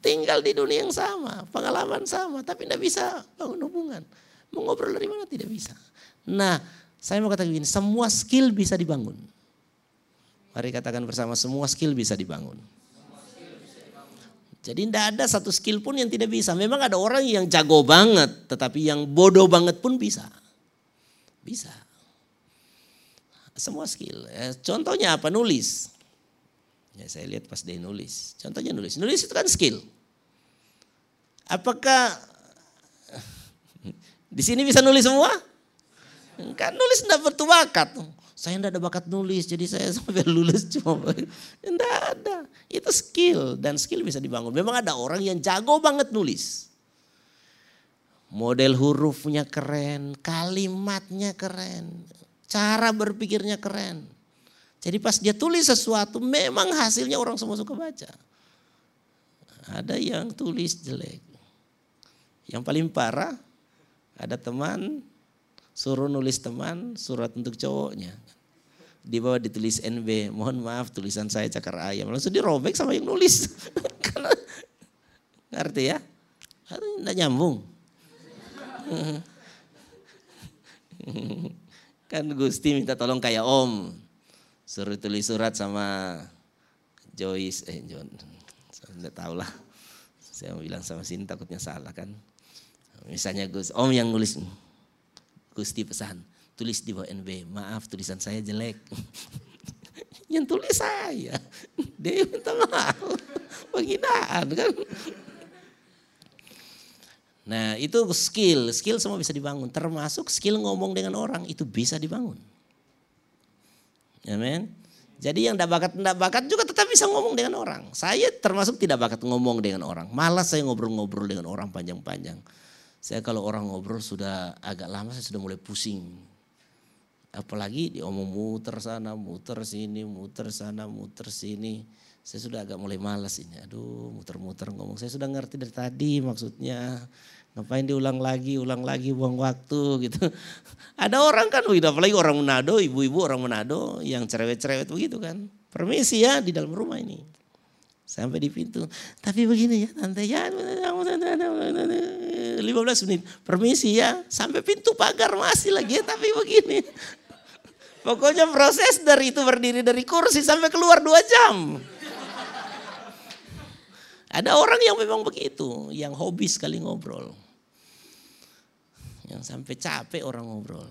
Tinggal di dunia yang sama, pengalaman sama, tapi tidak bisa bangun hubungan. Mau ngobrol dari mana tidak bisa. Nah, saya mau katakan begini, semua skill bisa dibangun. Mari katakan bersama, semua skill bisa dibangun. Jadi tidak ada satu skill pun yang tidak bisa. Memang ada orang yang jago banget, tetapi yang bodoh banget pun bisa. Bisa. Semua skill. Ya, contohnya apa? Nulis. Ya saya lihat pas dia nulis. Contohnya nulis. Nulis itu kan skill. Apakah di sini bisa nulis semua? Kan nulis tidak bertuakat. Saya tidak ada bakat nulis, jadi saya sampai lulus cuma tidak ada. Itu skill dan skill bisa dibangun. Memang ada orang yang jago banget nulis. Model hurufnya keren, kalimatnya keren, cara berpikirnya keren. Jadi pas dia tulis sesuatu memang hasilnya orang semua suka baca. Ada yang tulis jelek. Yang paling parah ada teman suruh nulis teman surat untuk cowoknya. Di bawah ditulis NB, mohon maaf tulisan saya cakar ayam. Langsung dirobek sama yang nulis. Karena ngerti ya? Tidak nyambung. kan Gusti minta tolong kayak om suruh tulis surat sama Joyce, eh John, saya tidak tahu lah. Saya mau bilang sama Sin takutnya salah kan. Misalnya Gus, Om yang nulis, Gusti pesan, tulis di bawah NB, maaf tulisan saya jelek. yang tulis saya, dia minta maaf, penghinaan kan. Nah itu skill, skill semua bisa dibangun. Termasuk skill ngomong dengan orang itu bisa dibangun. Amin. Jadi yang tidak bakat tidak bakat juga tetap bisa ngomong dengan orang. Saya termasuk tidak bakat ngomong dengan orang. Malas saya ngobrol-ngobrol dengan orang panjang-panjang. Saya kalau orang ngobrol sudah agak lama saya sudah mulai pusing. Apalagi diomong muter sana, muter sini, muter sana, muter sini. Saya sudah agak mulai malas ini. Aduh muter-muter ngomong. Saya sudah ngerti dari tadi maksudnya. Ngapain diulang lagi, ulang lagi, buang waktu gitu. Ada orang kan apalagi orang Manado, ibu-ibu orang Manado yang cerewet-cerewet begitu kan. Permisi ya di dalam rumah ini. Sampai di pintu. Tapi begini ya tante ya 15 menit. Permisi ya sampai pintu pagar masih lagi ya tapi begini. Pokoknya proses dari itu berdiri dari kursi sampai keluar dua jam. Ada orang yang memang begitu, yang hobi sekali ngobrol. Yang sampai capek orang ngobrol.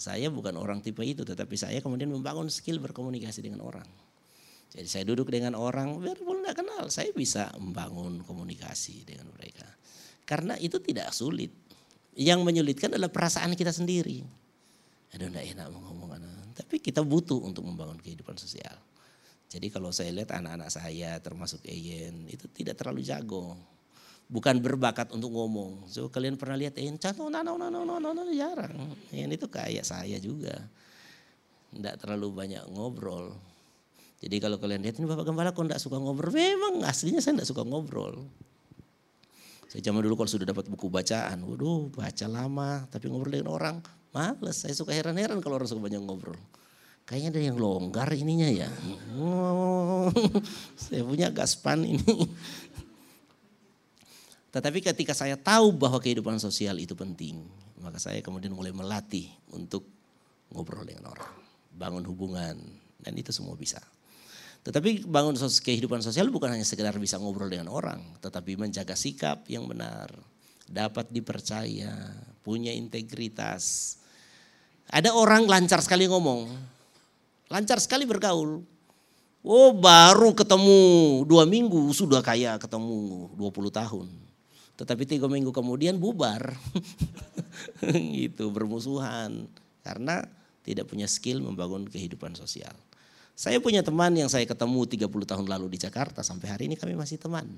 Saya bukan orang tipe itu, tetapi saya kemudian membangun skill berkomunikasi dengan orang. Jadi saya duduk dengan orang, biarpun tidak kenal, saya bisa membangun komunikasi dengan mereka. Karena itu tidak sulit. Yang menyulitkan adalah perasaan kita sendiri. Aduh tidak enak mau ngomong. Tapi kita butuh untuk membangun kehidupan sosial. Jadi kalau saya lihat anak-anak saya termasuk Eyen itu tidak terlalu jago. Bukan berbakat untuk ngomong. So kalian pernah lihat Eyen contoh no no no no no no jarang. Eyen itu kayak saya juga. Tidak terlalu banyak ngobrol. Jadi kalau kalian lihat ini Bapak Gembala kok tidak suka ngobrol. Memang aslinya saya tidak suka ngobrol. Saya zaman dulu kalau sudah dapat buku bacaan, waduh baca lama, tapi ngobrol dengan orang, males. Saya suka heran-heran kalau orang suka banyak ngobrol. Kayaknya ada yang longgar ininya ya. Oh, saya punya gaspan ini. Tetapi ketika saya tahu bahwa kehidupan sosial itu penting, maka saya kemudian mulai melatih untuk ngobrol dengan orang, bangun hubungan, dan itu semua bisa. Tetapi bangun kehidupan sosial bukan hanya sekedar bisa ngobrol dengan orang, tetapi menjaga sikap yang benar, dapat dipercaya, punya integritas. Ada orang lancar sekali ngomong, lancar sekali bergaul. Oh baru ketemu dua minggu sudah kayak ketemu 20 tahun. Tetapi tiga minggu kemudian bubar. gitu bermusuhan. Karena tidak punya skill membangun kehidupan sosial. Saya punya teman yang saya ketemu 30 tahun lalu di Jakarta sampai hari ini kami masih teman.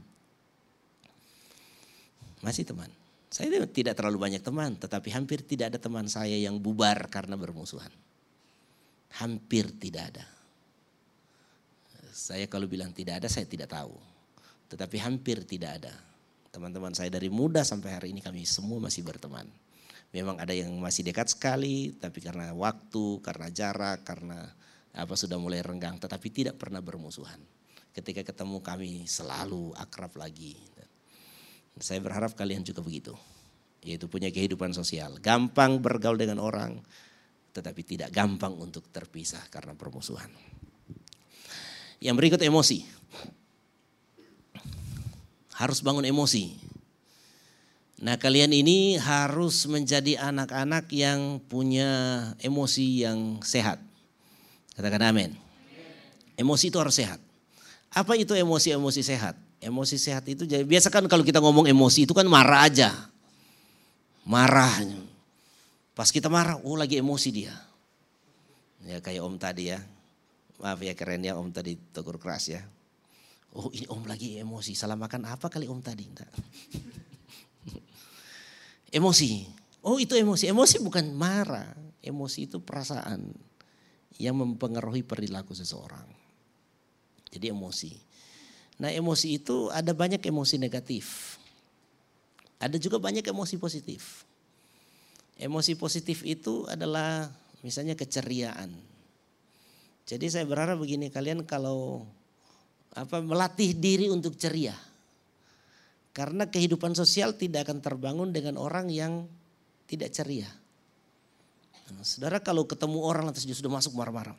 Masih teman. Saya tidak terlalu banyak teman, tetapi hampir tidak ada teman saya yang bubar karena bermusuhan. Hampir tidak ada. Saya kalau bilang tidak ada, saya tidak tahu. Tetapi hampir tidak ada. Teman-teman saya dari muda sampai hari ini kami semua masih berteman. Memang ada yang masih dekat sekali, tapi karena waktu, karena jarak, karena apa sudah mulai renggang tetapi tidak pernah bermusuhan. Ketika ketemu kami selalu akrab lagi. Saya berharap kalian juga begitu. Yaitu punya kehidupan sosial. Gampang bergaul dengan orang tetapi tidak gampang untuk terpisah karena permusuhan. Yang berikut emosi. Harus bangun emosi. Nah kalian ini harus menjadi anak-anak yang punya emosi yang sehat. Katakan amin. Emosi itu harus sehat. Apa itu emosi-emosi sehat? Emosi sehat itu jadi biasa kan kalau kita ngomong emosi itu kan marah aja. Marah. Pas kita marah, oh lagi emosi dia. Ya kayak om tadi ya. Maaf ya keren ya om tadi tegur keras ya. Oh ini om lagi emosi, salah makan apa kali om tadi? Enggak. emosi. Oh itu emosi. Emosi bukan marah. Emosi itu perasaan yang mempengaruhi perilaku seseorang. Jadi emosi. Nah emosi itu ada banyak emosi negatif. Ada juga banyak emosi positif. Emosi positif itu adalah misalnya keceriaan. Jadi saya berharap begini kalian kalau apa melatih diri untuk ceria. Karena kehidupan sosial tidak akan terbangun dengan orang yang tidak ceria. Saudara kalau ketemu orang lantas dia sudah masuk marah-marah.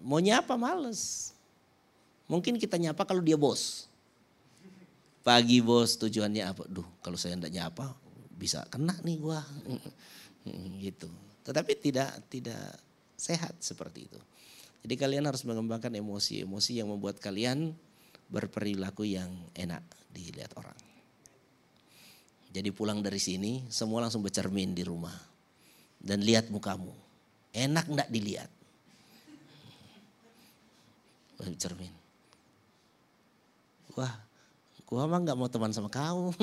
Mau nyapa males. Mungkin kita nyapa kalau dia bos. Pagi bos tujuannya apa? Duh kalau saya tidak nyapa bisa kena nih gua. gitu. Tetapi tidak tidak sehat seperti itu. Jadi kalian harus mengembangkan emosi-emosi yang membuat kalian berperilaku yang enak dilihat orang. Jadi pulang dari sini semua langsung bercermin di rumah dan lihat mukamu. Enak enggak dilihat? Cermin. Wah, gua mah nggak mau teman sama kau.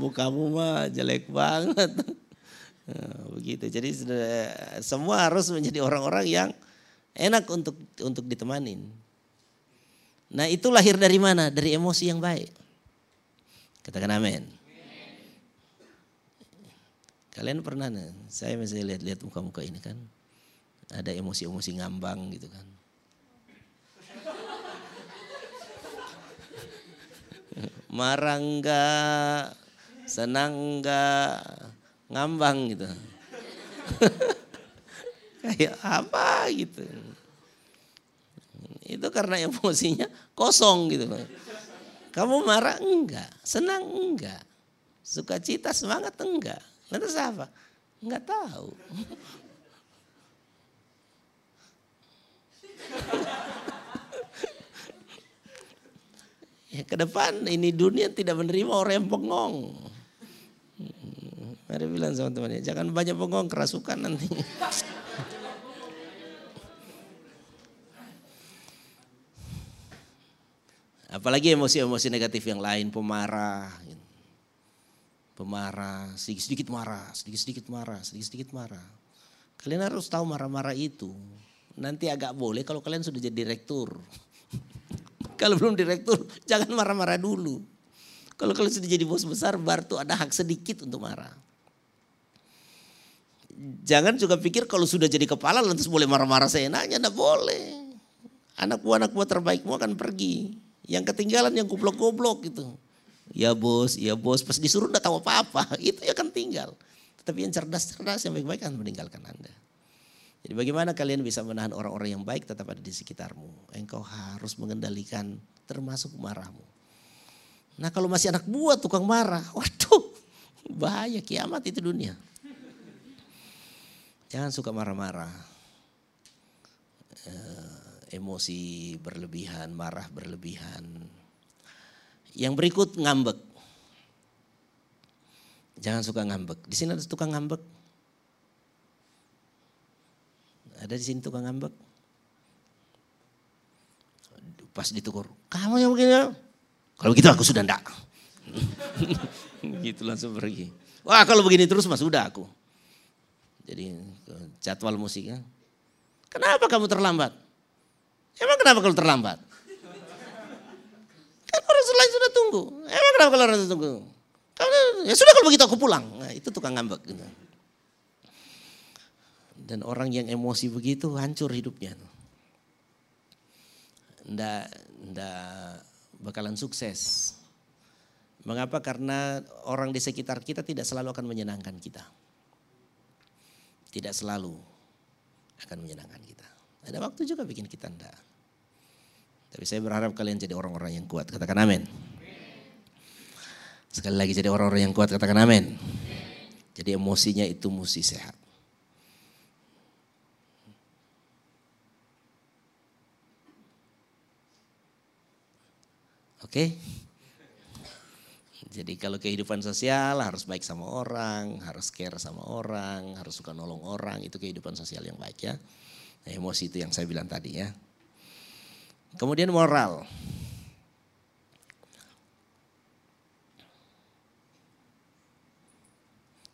Mukamu mah jelek banget. Nah, begitu. Jadi semua harus menjadi orang-orang yang enak untuk untuk ditemanin. Nah itu lahir dari mana? Dari emosi yang baik. Katakan amin. Kalian pernah, saya masih lihat-lihat muka-muka ini kan, ada emosi-emosi ngambang gitu kan. Marah enggak, senang enggak, ngambang gitu. Kayak apa gitu. Itu karena emosinya kosong gitu. Kamu marah enggak, senang enggak, sukacita semangat enggak. Lantas apa? Enggak tahu. ya ke depan ini dunia tidak menerima orang yang bengong. Mari bilang sama temannya, jangan banyak bengong kerasukan nanti. Apalagi emosi-emosi negatif yang lain, pemarah, pemarah, sedikit-sedikit marah, sedikit-sedikit marah, sedikit-sedikit marah. Kalian harus tahu marah-marah itu. Nanti agak boleh kalau kalian sudah jadi direktur. kalau belum direktur, jangan marah-marah dulu. Kalau kalian sudah jadi bos besar, baru tuh ada hak sedikit untuk marah. Jangan juga pikir kalau sudah jadi kepala lantas boleh marah-marah seenaknya, enggak boleh. Anak buah-anak buah terbaikmu akan pergi. Yang ketinggalan yang goblok-goblok gitu. Ya bos, ya bos. Pas disuruh enggak tahu apa-apa. Itu ya kan tinggal. Tetapi yang cerdas-cerdas, yang baik-baik akan meninggalkan Anda. Jadi bagaimana kalian bisa menahan orang-orang yang baik tetap ada di sekitarmu. Engkau harus mengendalikan termasuk marahmu. Nah kalau masih anak buah tukang marah, waduh bahaya kiamat itu dunia. Jangan suka marah-marah. Eh, emosi berlebihan, marah berlebihan. Yang berikut ngambek. Jangan suka ngambek. Di sini ada tukang ngambek. Ada di sini tukang ngambek. Pas ditukur, kamu yang begini. Kalau begitu aku sudah ndak. gitu langsung pergi. Wah kalau begini terus mas sudah aku. Jadi jadwal musiknya. Kenapa kamu terlambat? Emang kenapa kalau terlambat? Kan orang lain sudah tunggu. Emang kenapa kalau orang tunggu? Ya sudah kalau begitu aku pulang. Nah, itu tukang ngambek. Gitu. Dan orang yang emosi begitu hancur hidupnya. Nggak, nggak bakalan sukses. Mengapa? Karena orang di sekitar kita tidak selalu akan menyenangkan kita. Tidak selalu akan menyenangkan kita. Ada waktu juga bikin kita enggak. Tapi saya berharap kalian jadi orang-orang yang kuat. Katakan amin. Sekali lagi jadi orang-orang yang kuat. Katakan amin. Jadi emosinya itu mesti sehat. Oke? Jadi kalau kehidupan sosial harus baik sama orang, harus care sama orang, harus suka nolong orang, itu kehidupan sosial yang baik ya. Nah, emosi itu yang saya bilang tadi ya. Kemudian moral.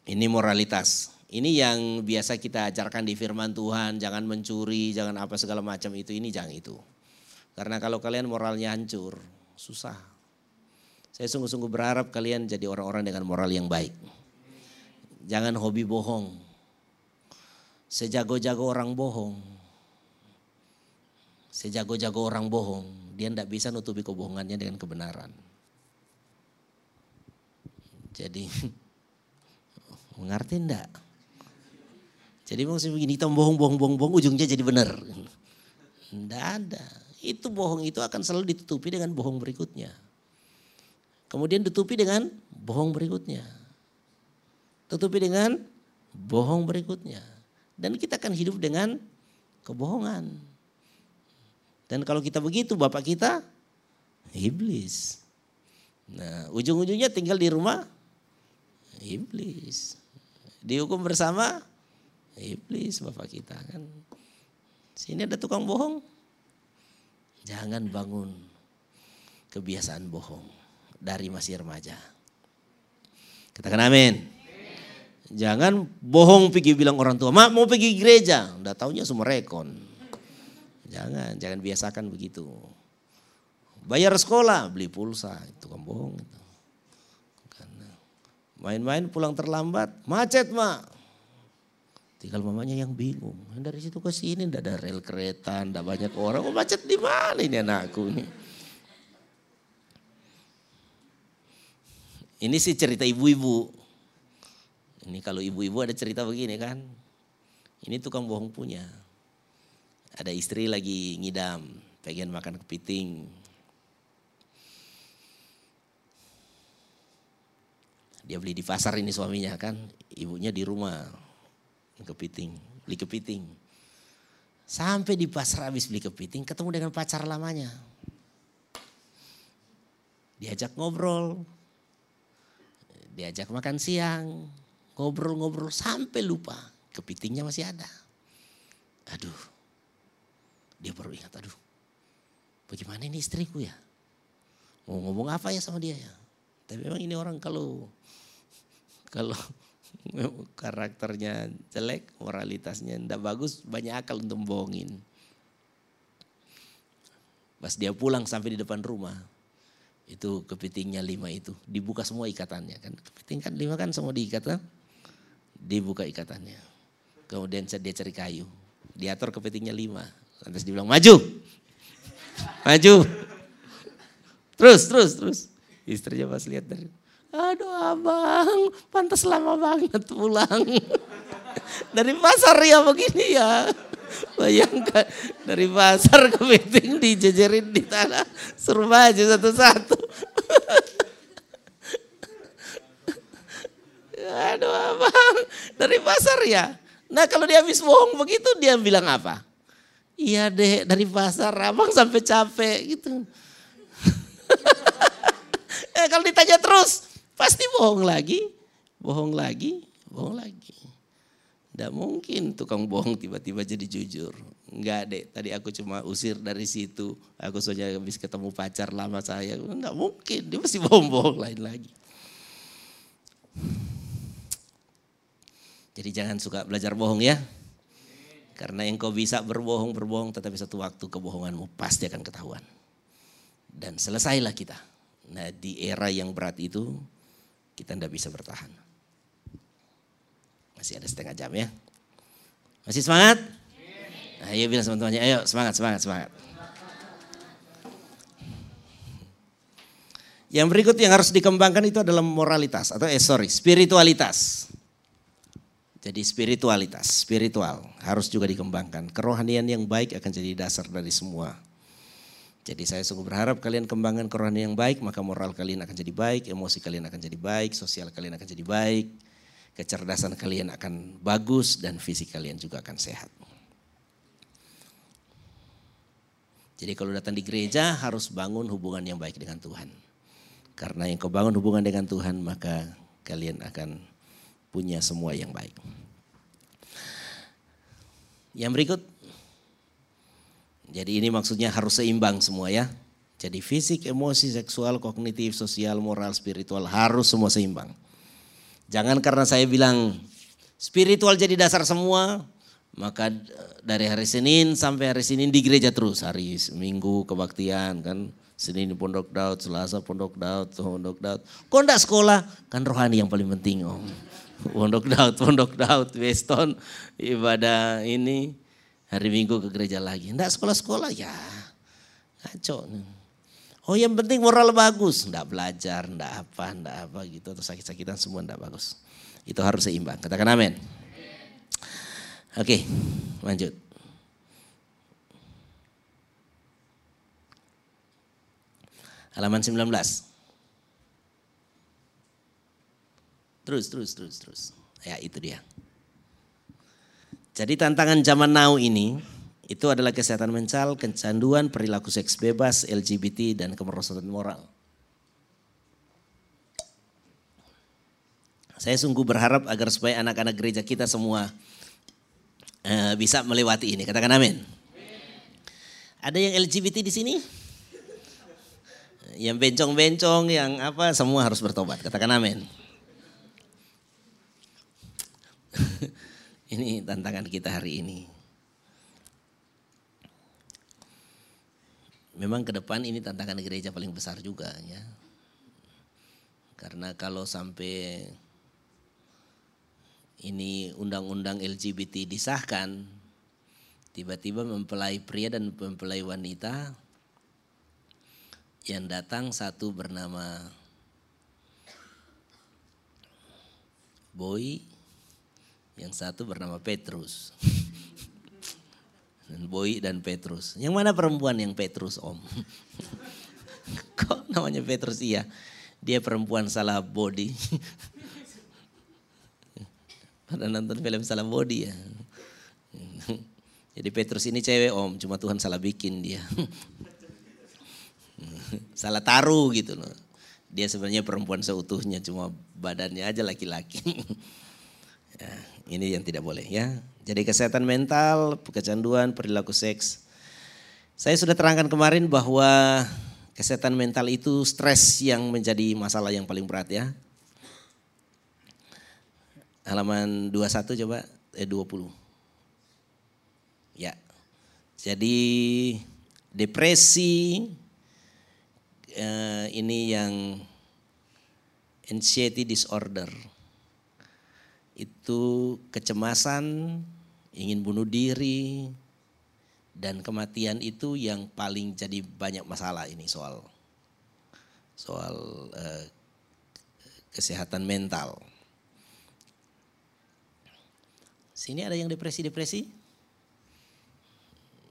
Ini moralitas. Ini yang biasa kita ajarkan di firman Tuhan, jangan mencuri, jangan apa segala macam itu, ini jangan itu. Karena kalau kalian moralnya hancur, susah. Saya sungguh-sungguh berharap kalian jadi orang-orang dengan moral yang baik. Jangan hobi bohong. Sejago-jago orang bohong. Sejago-jago orang bohong. Dia tidak bisa nutupi kebohongannya dengan kebenaran. Jadi mengerti enggak? Jadi maksudnya begini, kita bohong, bohong, bohong, bohong, ujungnya jadi benar. Enggak ada. Itu bohong itu akan selalu ditutupi dengan bohong berikutnya. Kemudian ditutupi dengan bohong berikutnya. Tutupi dengan bohong berikutnya. Dan kita akan hidup dengan kebohongan. Dan kalau kita begitu Bapak kita iblis. Nah ujung-ujungnya tinggal di rumah iblis. Dihukum bersama iblis Bapak kita kan. Sini ada tukang bohong. Jangan bangun kebiasaan bohong dari masih remaja. Katakan amin. Jangan bohong pergi bilang orang tua, mak mau pergi gereja. Udah taunya semua rekon. Jangan, jangan biasakan begitu. Bayar sekolah, beli pulsa, itu kan. Main-main pulang terlambat, macet mak. Tinggal mamanya yang bingung. Dari situ ke sini tidak ada rel kereta, tidak banyak orang. Oh macet di mana ini anakku ini? Ini sih cerita ibu-ibu. Ini kalau ibu-ibu ada cerita begini kan. Ini tukang bohong punya. Ada istri lagi ngidam, pengen makan kepiting. Dia beli di pasar ini suaminya kan, ibunya di rumah kepiting, beli kepiting. Sampai di pasar habis beli kepiting ketemu dengan pacar lamanya. Diajak ngobrol, diajak makan siang, ngobrol-ngobrol sampai lupa kepitingnya masih ada. Aduh, dia baru ingat, aduh bagaimana ini istriku ya? Mau ngomong apa ya sama dia ya? Tapi memang ini orang kalau kalau karakternya jelek, moralitasnya tidak bagus, banyak akal untuk bohongin. Pas dia pulang sampai di depan rumah, itu kepitingnya lima itu dibuka semua ikatannya kan kepiting kan lima kan semua diikat kan dibuka ikatannya kemudian dia cari kayu diatur kepitingnya lima lantas dibilang maju maju terus terus terus istrinya pas lihat dari Aduh abang, pantas lama banget pulang. Dari pasar ya begini ya. Bayangkan dari pasar ke meeting dijejerin di tanah. Suruh maju satu-satu. Aduh abang, dari pasar ya. Nah kalau dia habis bohong begitu dia bilang apa? Iya deh dari pasar abang sampai capek gitu. eh kalau ditanya terus pasti bohong lagi, bohong lagi, bohong lagi. Tidak mungkin tukang bohong tiba-tiba jadi jujur. Enggak deh, tadi aku cuma usir dari situ. Aku saja habis ketemu pacar lama saya. Enggak mungkin, dia masih bohong-bohong lain lagi. Jadi jangan suka belajar bohong ya. Karena yang kau bisa berbohong, berbohong, tetapi satu waktu kebohonganmu pasti akan ketahuan. Dan selesailah kita. Nah di era yang berat itu, kita tidak bisa bertahan. Masih ada setengah jam ya. Masih semangat? Nah, ayo bilang teman-temannya, ayo semangat, semangat, semangat. Yang berikut yang harus dikembangkan itu adalah moralitas atau eh sorry, spiritualitas. Jadi spiritualitas, spiritual harus juga dikembangkan. Kerohanian yang baik akan jadi dasar dari semua. Jadi saya sungguh berharap kalian kembangkan kerohanian yang baik, maka moral kalian akan jadi baik, emosi kalian akan jadi baik, sosial kalian akan jadi baik, kecerdasan kalian akan bagus dan fisik kalian juga akan sehat. Jadi kalau datang di gereja harus bangun hubungan yang baik dengan Tuhan. Karena yang kau bangun hubungan dengan Tuhan maka kalian akan punya semua yang baik. Yang berikut, jadi ini maksudnya harus seimbang semua ya. Jadi fisik, emosi, seksual, kognitif, sosial, moral, spiritual harus semua seimbang. Jangan karena saya bilang spiritual jadi dasar semua, maka dari hari Senin sampai hari Senin di gereja terus. Hari Minggu kebaktian kan. Senin Pondok Daud, Selasa Pondok Daud, Pondok Daud. Kok enggak sekolah? Kan rohani yang paling penting om. Pondok Daud, Pondok Daud, Weston, ibadah ini hari Minggu ke gereja lagi. Enggak sekolah-sekolah ya, ngaco. Oh yang penting moral bagus, enggak belajar, enggak apa, enggak apa gitu atau sakit-sakitan semua enggak bagus. Itu harus seimbang. Katakan amin. Oke, lanjut. Halaman 19. Terus, terus, terus, terus. Ya itu dia. Jadi tantangan zaman now ini itu adalah kesehatan mental, kecanduan, perilaku seks bebas, LGBT, dan kemerosotan moral. Saya sungguh berharap agar supaya anak-anak gereja kita semua uh, bisa melewati ini. Katakan amin. Ada yang LGBT di sini? Yang bencong-bencong, yang apa, semua harus bertobat. Katakan amin. ini tantangan kita hari ini. Memang ke depan ini tantangan gereja paling besar juga ya. Karena kalau sampai ini undang-undang LGBT disahkan, tiba-tiba mempelai pria dan mempelai wanita yang datang satu bernama Boy, yang satu bernama Petrus. Dan Boy dan Petrus. Yang mana perempuan yang Petrus om? Kok namanya Petrus iya? Dia perempuan salah body. Pada nonton film salah body ya. Jadi Petrus ini cewek om, cuma Tuhan salah bikin dia. salah taruh gitu loh. Dia sebenarnya perempuan seutuhnya, cuma badannya aja laki-laki. Ya, ini yang tidak boleh ya. Jadi kesehatan mental, kecanduan, perilaku seks. Saya sudah terangkan kemarin bahwa kesehatan mental itu stres yang menjadi masalah yang paling berat ya. Halaman 21 coba, eh 20. Ya. Jadi depresi eh, ini yang anxiety disorder itu kecemasan, ingin bunuh diri, dan kematian itu yang paling jadi banyak masalah ini soal soal uh, kesehatan mental. Sini ada yang depresi-depresi?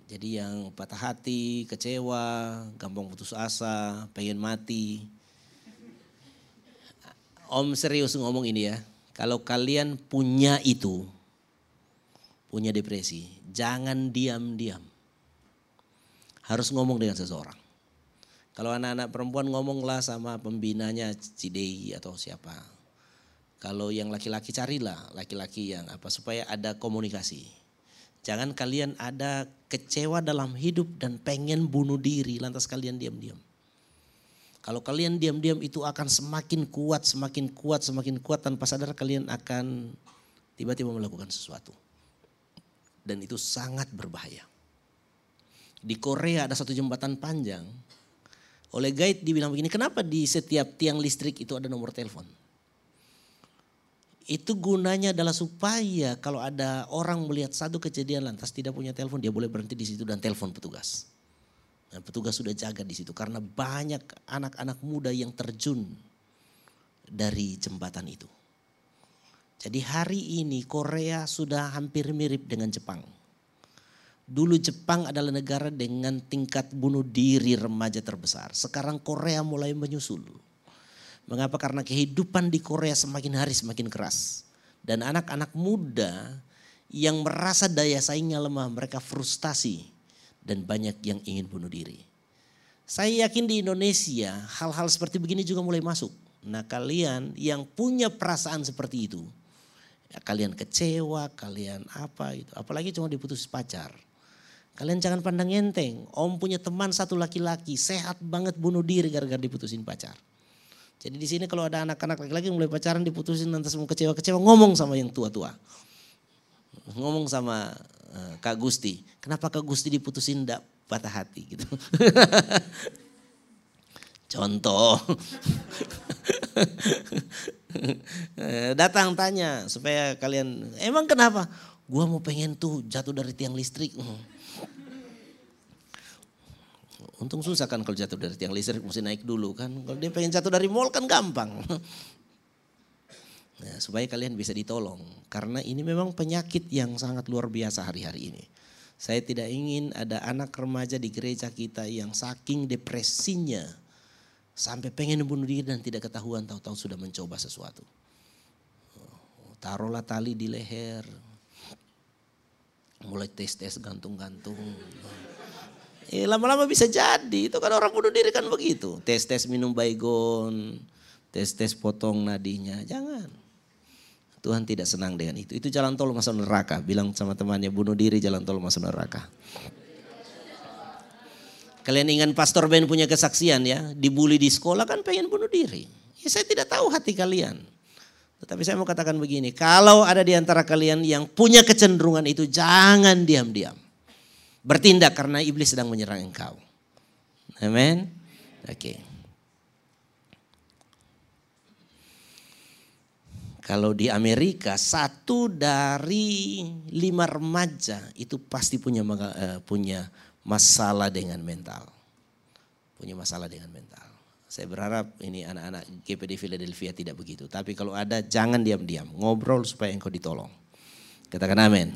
Jadi yang patah hati, kecewa, gampang putus asa, pengen mati. Om serius ngomong ini ya. Kalau kalian punya itu, punya depresi, jangan diam-diam. Harus ngomong dengan seseorang. Kalau anak-anak perempuan ngomonglah sama pembinanya Cidei atau siapa. Kalau yang laki-laki carilah laki-laki yang apa supaya ada komunikasi. Jangan kalian ada kecewa dalam hidup dan pengen bunuh diri lantas kalian diam-diam. Kalau kalian diam-diam itu akan semakin kuat, semakin kuat, semakin kuat tanpa sadar kalian akan tiba-tiba melakukan sesuatu. Dan itu sangat berbahaya. Di Korea ada satu jembatan panjang oleh guide dibilang begini, kenapa di setiap tiang listrik itu ada nomor telepon? Itu gunanya adalah supaya kalau ada orang melihat satu kejadian lantas tidak punya telepon, dia boleh berhenti di situ dan telepon petugas. Dan petugas sudah jaga di situ karena banyak anak-anak muda yang terjun dari jembatan itu. Jadi hari ini Korea sudah hampir mirip dengan Jepang. Dulu Jepang adalah negara dengan tingkat bunuh diri remaja terbesar. Sekarang Korea mulai menyusul. Mengapa? Karena kehidupan di Korea semakin hari semakin keras. Dan anak-anak muda yang merasa daya saingnya lemah, mereka frustasi. Dan banyak yang ingin bunuh diri. Saya yakin di Indonesia hal-hal seperti begini juga mulai masuk. Nah kalian yang punya perasaan seperti itu, ya kalian kecewa, kalian apa itu, apalagi cuma diputus pacar Kalian jangan pandang enteng. Om punya teman satu laki-laki sehat banget bunuh diri gara-gara diputusin pacar. Jadi di sini kalau ada anak-anak laki-laki mulai pacaran diputusin nanti semua kecewa-kecewa ngomong sama yang tua-tua. Ngomong sama Kak Gusti. Kenapa Kak Gusti diputusin enggak patah hati gitu. Contoh. Eh, datang tanya supaya kalian emang kenapa? Gua mau pengen tuh jatuh dari tiang listrik. Untung susah kan kalau jatuh dari tiang listrik mesti naik dulu kan. Kalau dia pengen jatuh dari mall kan gampang. Nah, supaya kalian bisa ditolong. Karena ini memang penyakit yang sangat luar biasa hari-hari ini. Saya tidak ingin ada anak remaja di gereja kita yang saking depresinya. Sampai pengen bunuh diri dan tidak ketahuan tahu-tahu sudah mencoba sesuatu. Taruhlah tali di leher. Mulai tes-tes gantung-gantung. Eh, lama-lama bisa jadi. Itu kan orang bunuh diri kan begitu. Tes-tes minum baygon, tes-tes potong nadinya. Jangan. Tuhan tidak senang dengan itu. Itu jalan tol masuk neraka. Bilang sama temannya bunuh diri jalan tol masuk neraka. Kalian ingat Pastor Ben punya kesaksian ya. Dibully di sekolah kan pengen bunuh diri. Ya, saya tidak tahu hati kalian. Tetapi saya mau katakan begini. Kalau ada di antara kalian yang punya kecenderungan itu jangan diam-diam bertindak karena iblis sedang menyerang engkau. Amin. Oke. Okay. Kalau di Amerika satu dari lima remaja itu pasti punya uh, punya masalah dengan mental, punya masalah dengan mental. Saya berharap ini anak-anak GPD Philadelphia tidak begitu. Tapi kalau ada jangan diam-diam, ngobrol supaya engkau ditolong. Katakan amin.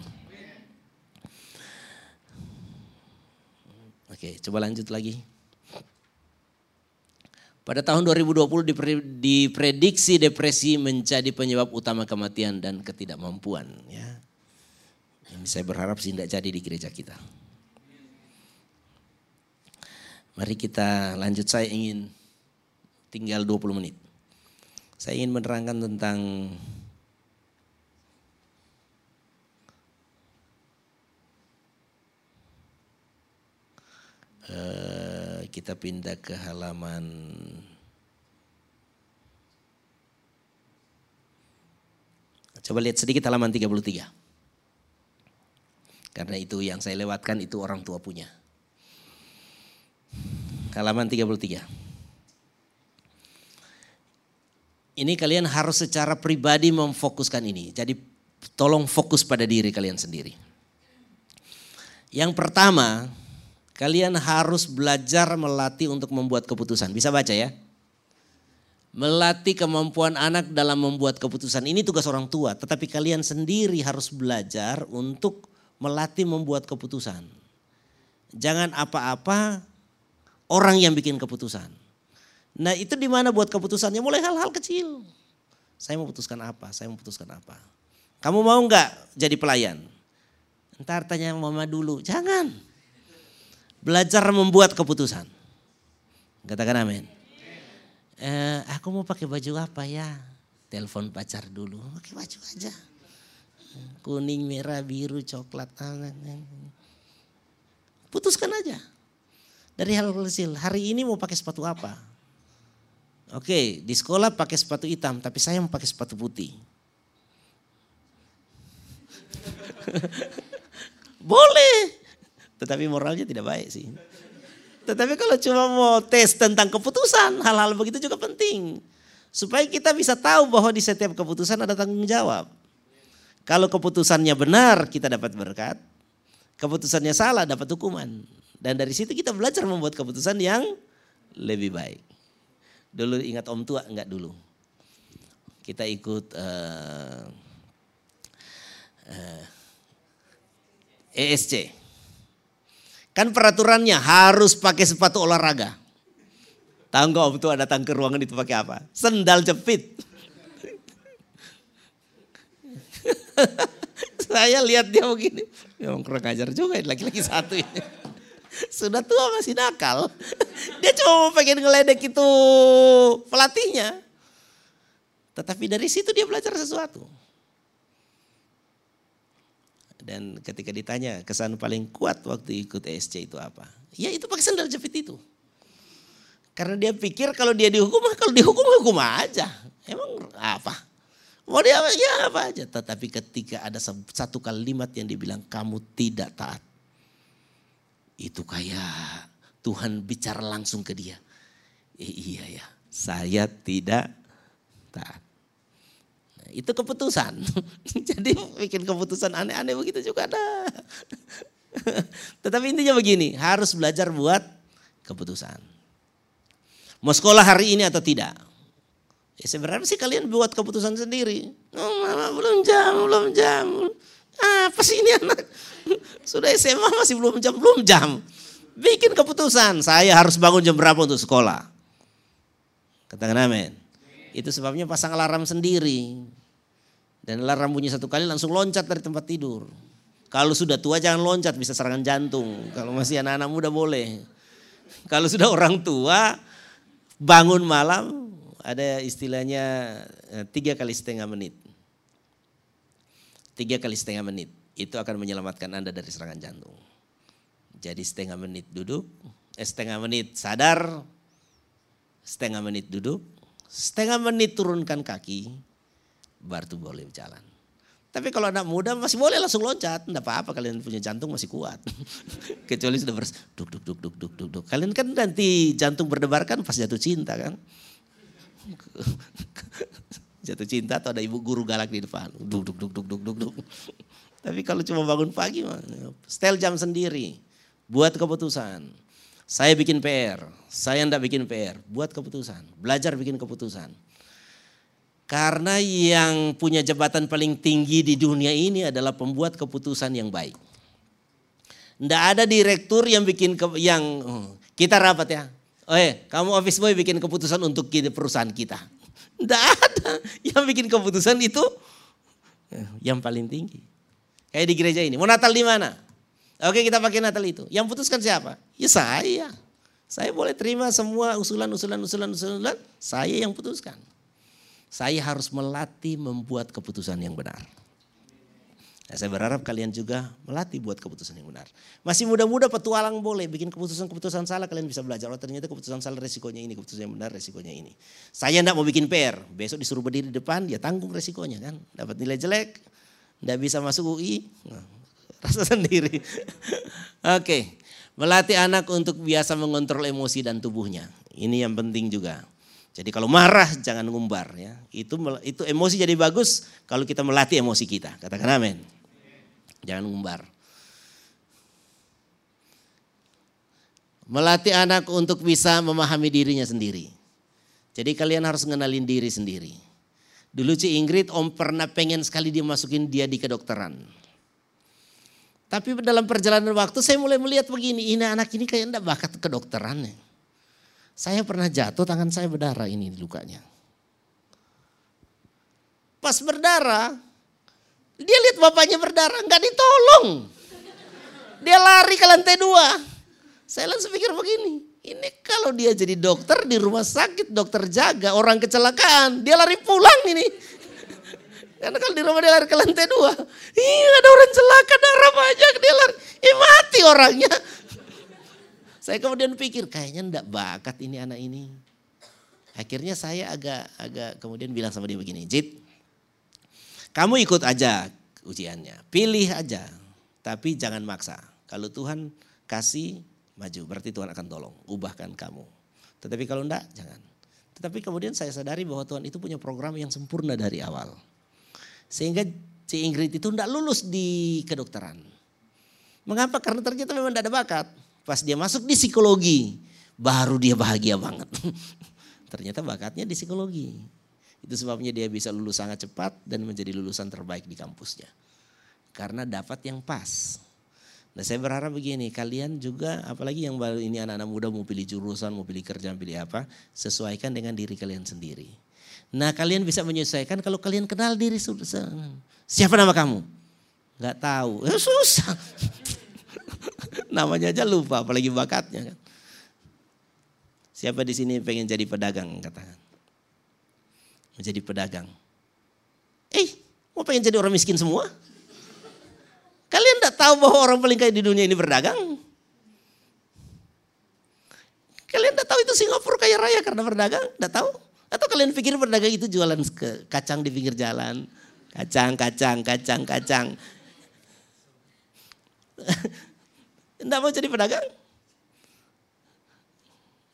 Oke, coba lanjut lagi. Pada tahun 2020 diprediksi depresi menjadi penyebab utama kematian dan ketidakmampuan. Ya. Ini saya berharap sih tidak jadi di gereja kita. Mari kita lanjut, saya ingin tinggal 20 menit. Saya ingin menerangkan tentang Eh, kita pindah ke halaman Coba lihat sedikit halaman 33. Karena itu yang saya lewatkan itu orang tua punya. Halaman 33. Ini kalian harus secara pribadi memfokuskan ini. Jadi tolong fokus pada diri kalian sendiri. Yang pertama, Kalian harus belajar melatih untuk membuat keputusan. Bisa baca ya? Melatih kemampuan anak dalam membuat keputusan. Ini tugas orang tua, tetapi kalian sendiri harus belajar untuk melatih membuat keputusan. Jangan apa-apa orang yang bikin keputusan. Nah itu di mana buat keputusannya? Mulai hal-hal kecil. Saya mau putuskan apa? Saya mau putuskan apa? Kamu mau nggak jadi pelayan? Ntar tanya mama dulu. Jangan. Belajar membuat keputusan. Katakan amin eh, aku mau pakai baju apa ya? Telepon pacar dulu, pakai baju aja. Kuning, merah, biru, coklat. Putuskan aja. Dari hal kecil, hari ini mau pakai sepatu apa? Oke, di sekolah pakai sepatu hitam, tapi saya mau pakai sepatu putih. Boleh, tetapi moralnya tidak baik sih. Tetapi kalau cuma mau tes tentang keputusan, hal-hal begitu juga penting. Supaya kita bisa tahu bahwa di setiap keputusan ada tanggung jawab. Kalau keputusannya benar, kita dapat berkat. Keputusannya salah, dapat hukuman. Dan dari situ kita belajar membuat keputusan yang lebih baik. Dulu ingat om tua, enggak dulu. Kita ikut uh, uh, ESC. Kan peraturannya harus pakai sepatu olahraga. Tahu nggak om tuh datang ke ruangan itu pakai apa? Sendal jepit. Saya lihat dia begini. Memang kurang ajar juga laki-laki satu ini. Sudah tua masih nakal. Dia cuma mau pengen ngeledek itu pelatihnya. Tetapi dari situ dia belajar sesuatu. Dan ketika ditanya kesan paling kuat waktu ikut ESC itu apa? Ya itu pakai sandal jepit itu. Karena dia pikir kalau dia dihukum, kalau dihukum hukum aja. Emang apa? Mau dia ya apa aja. Tetapi ketika ada satu kalimat yang dibilang kamu tidak taat. Itu kayak Tuhan bicara langsung ke dia. Eh, iya ya, saya tidak taat itu keputusan. Jadi bikin keputusan aneh-aneh begitu juga ada. Tetapi intinya begini, harus belajar buat keputusan. Mau sekolah hari ini atau tidak? Ya sebenarnya sih kalian buat keputusan sendiri. Oh, mama belum jam, belum jam. Apa sih ini anak? Sudah SMA masih belum jam, belum jam. Bikin keputusan, saya harus bangun jam berapa untuk sekolah. Katakan amin. Itu sebabnya pasang alarm sendiri. Dan alarm bunyi satu kali langsung loncat dari tempat tidur. Kalau sudah tua jangan loncat bisa serangan jantung. Kalau masih anak-anak muda boleh. Kalau sudah orang tua bangun malam ada istilahnya eh, tiga kali setengah menit. Tiga kali setengah menit itu akan menyelamatkan Anda dari serangan jantung. Jadi setengah menit duduk, eh, setengah menit sadar, setengah menit duduk, setengah menit turunkan kaki, baru boleh jalan. Tapi kalau anak muda masih boleh langsung loncat, enggak apa-apa kalian punya jantung masih kuat. Kecuali sudah bers duk duk duk duk duk duk duk. Kalian kan nanti jantung berdebar kan pas jatuh cinta kan. jatuh cinta atau ada ibu guru galak di depan. Duk duk duk duk duk duk duk. Tapi kalau cuma bangun pagi setel jam sendiri. Buat keputusan. Saya bikin PR, saya enggak bikin PR, buat keputusan. Belajar bikin keputusan. Karena yang punya jabatan paling tinggi di dunia ini adalah pembuat keputusan yang baik. Tidak ada direktur yang bikin ke, yang oh, kita rapat ya. Oh eh, kamu office boy bikin keputusan untuk perusahaan kita. Tidak ada yang bikin keputusan itu eh, yang paling tinggi. Kayak di gereja ini. Mau Natal di mana? Oke kita pakai Natal itu. Yang putuskan siapa? Ya saya. Saya boleh terima semua usulan, usulan, usulan, usulan. Saya yang putuskan. Saya harus melatih membuat keputusan yang benar. Nah, saya berharap kalian juga melatih buat keputusan yang benar. Masih muda-muda petualang boleh bikin keputusan-keputusan salah kalian bisa belajar. Oh ternyata keputusan salah resikonya ini, keputusan yang benar resikonya ini. Saya enggak mau bikin PR, besok disuruh berdiri di depan dia tanggung resikonya kan. Dapat nilai jelek, enggak bisa masuk UI, nah, rasa sendiri. Oke, melatih anak untuk biasa mengontrol emosi dan tubuhnya. Ini yang penting juga. Jadi kalau marah jangan ngumbar ya. Itu itu emosi jadi bagus kalau kita melatih emosi kita. Katakan amin. Jangan ngumbar. Melatih anak untuk bisa memahami dirinya sendiri. Jadi kalian harus mengenalin diri sendiri. Dulu Ci Ingrid om pernah pengen sekali dia masukin dia di kedokteran. Tapi dalam perjalanan waktu saya mulai melihat begini, ini anak ini kayak enggak bakat kedokterannya. Saya pernah jatuh tangan saya berdarah ini lukanya. Pas berdarah, dia lihat bapaknya berdarah, enggak ditolong. Dia lari ke lantai dua. Saya langsung pikir begini, ini kalau dia jadi dokter di rumah sakit, dokter jaga orang kecelakaan, dia lari pulang ini. Karena kalau di rumah dia lari ke lantai dua, iya ada orang celaka darah banyak, dia lari, eh mati orangnya. Saya kemudian pikir kayaknya ndak bakat ini anak ini. Akhirnya saya agak agak kemudian bilang sama dia begini, Jit, kamu ikut aja ujiannya, pilih aja, tapi jangan maksa. Kalau Tuhan kasih maju, berarti Tuhan akan tolong, ubahkan kamu. Tetapi kalau enggak, jangan. Tetapi kemudian saya sadari bahwa Tuhan itu punya program yang sempurna dari awal. Sehingga si Ingrid itu enggak lulus di kedokteran. Mengapa? Karena ternyata memang tidak ada bakat. Pas dia masuk di psikologi, baru dia bahagia banget. ternyata bakatnya di psikologi. Itu sebabnya dia bisa lulus sangat cepat dan menjadi lulusan terbaik di kampusnya. Karena dapat yang pas. Nah saya berharap begini, kalian juga apalagi yang baru ini anak-anak muda mau pilih jurusan, mau pilih kerjaan, pilih apa, sesuaikan dengan diri kalian sendiri. Nah kalian bisa menyesuaikan kalau kalian kenal diri. Siapa nama kamu? Gak tahu, ya susah. Namanya aja lupa, apalagi bakatnya kan. Siapa di sini pengen jadi pedagang katakan? Menjadi pedagang. Eh, mau pengen jadi orang miskin semua? Kalian tidak tahu bahwa orang paling kaya di dunia ini berdagang? Kalian tidak tahu itu Singapura kaya raya karena berdagang? Tidak tahu? Atau kalian pikir berdagang itu jualan kacang di pinggir jalan? Kacang, kacang, kacang, kacang. Tidak mau jadi pedagang?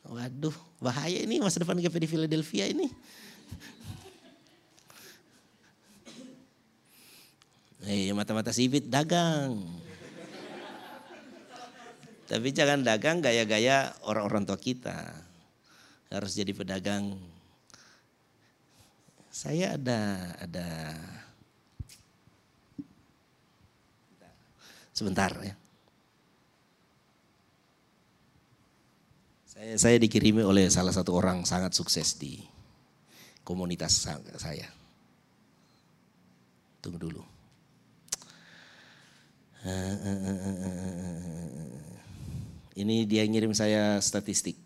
Waduh, bahaya ini masa depan GP di Philadelphia ini. Eh, mata-mata sipit dagang. Tapi jangan dagang gaya-gaya orang-orang tua kita. Harus jadi pedagang. Saya ada ada sebentar ya. Saya saya dikirimi oleh salah satu orang sangat sukses di komunitas saya. Tunggu dulu. Ini dia ngirim saya statistik.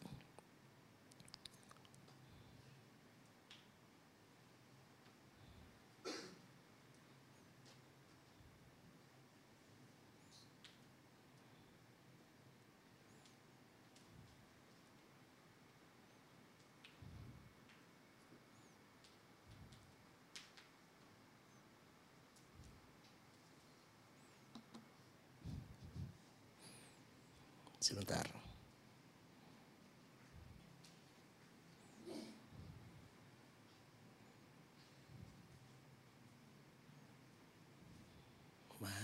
Sebentar.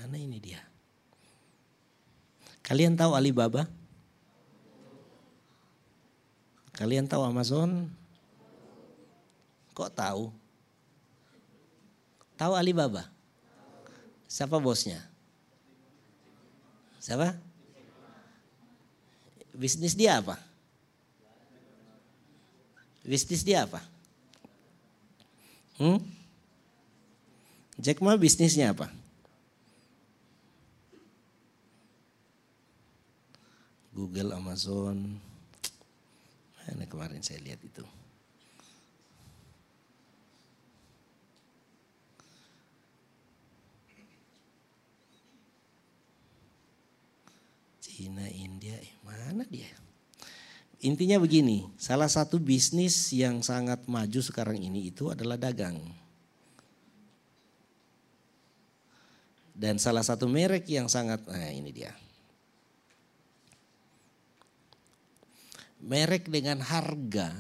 Mana ini dia? Kalian tahu Alibaba? Kalian tahu Amazon? Kok tahu? Tahu Alibaba? Siapa bosnya? Siapa? Bisnis dia apa? Bisnis dia apa? Hmm? Jack Ma bisnisnya apa? Google, Amazon. Mana kemarin saya lihat itu. Cina, India, eh, mana dia? Intinya begini, salah satu bisnis yang sangat maju sekarang ini itu adalah dagang. Dan salah satu merek yang sangat, nah ini dia. Merek dengan harga,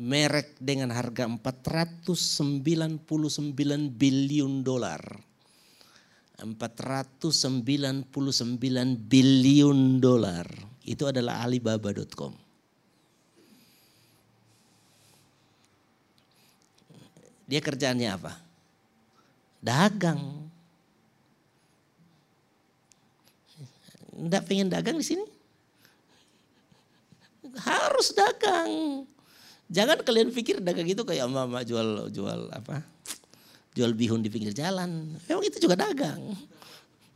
merek dengan harga 499 bilion dolar 499 billion dolar. Itu adalah alibaba.com. Dia kerjaannya apa? Dagang. Enggak pengen dagang di sini? Harus dagang. Jangan kalian pikir dagang itu kayak mama jual jual apa? Jual bihun di pinggir jalan. Memang itu juga dagang.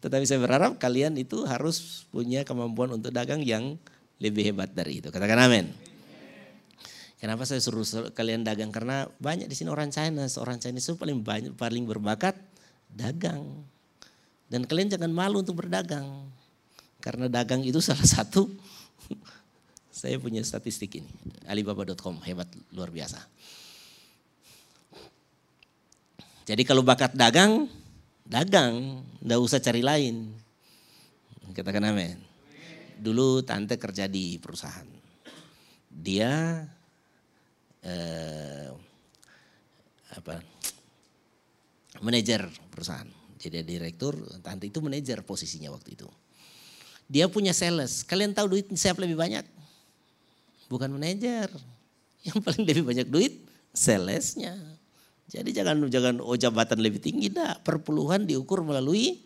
Tetapi saya berharap kalian itu harus punya kemampuan untuk dagang yang lebih hebat dari itu. Katakan amin. Kenapa saya suruh kalian dagang? Karena banyak di sini orang China, seorang Chinese itu paling banyak, paling berbakat dagang. Dan kalian jangan malu untuk berdagang. Karena dagang itu salah satu saya punya statistik ini. Alibaba.com hebat luar biasa. Jadi kalau bakat dagang, dagang, nggak usah cari lain. Katakan amin. Dulu tante kerja di perusahaan. Dia eh, apa manajer perusahaan. Jadi direktur, tante itu manajer posisinya waktu itu. Dia punya sales. Kalian tahu duit siapa lebih banyak? Bukan manajer. Yang paling lebih banyak duit salesnya. Jadi jangan jangan oh jabatan lebih tinggi dah. Perpuluhan diukur melalui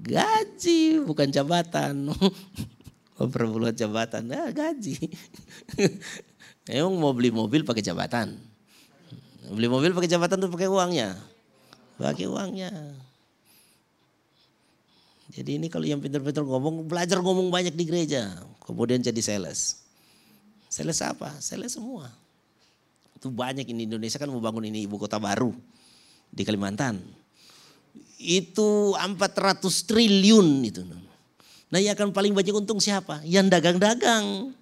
gaji bukan jabatan. oh, perpuluhan jabatan, nah, gaji. Emang mau beli mobil pakai jabatan. Beli mobil pakai jabatan tuh pakai uangnya. Pakai uangnya. Jadi ini kalau yang pintar-pintar ngomong, belajar ngomong banyak di gereja. Kemudian jadi sales. Sales apa? Sales semua. Itu banyak ini Indonesia kan mau bangun ini ibu kota baru di Kalimantan. Itu 400 triliun itu. Nah yang akan paling banyak untung siapa? Yang dagang-dagang.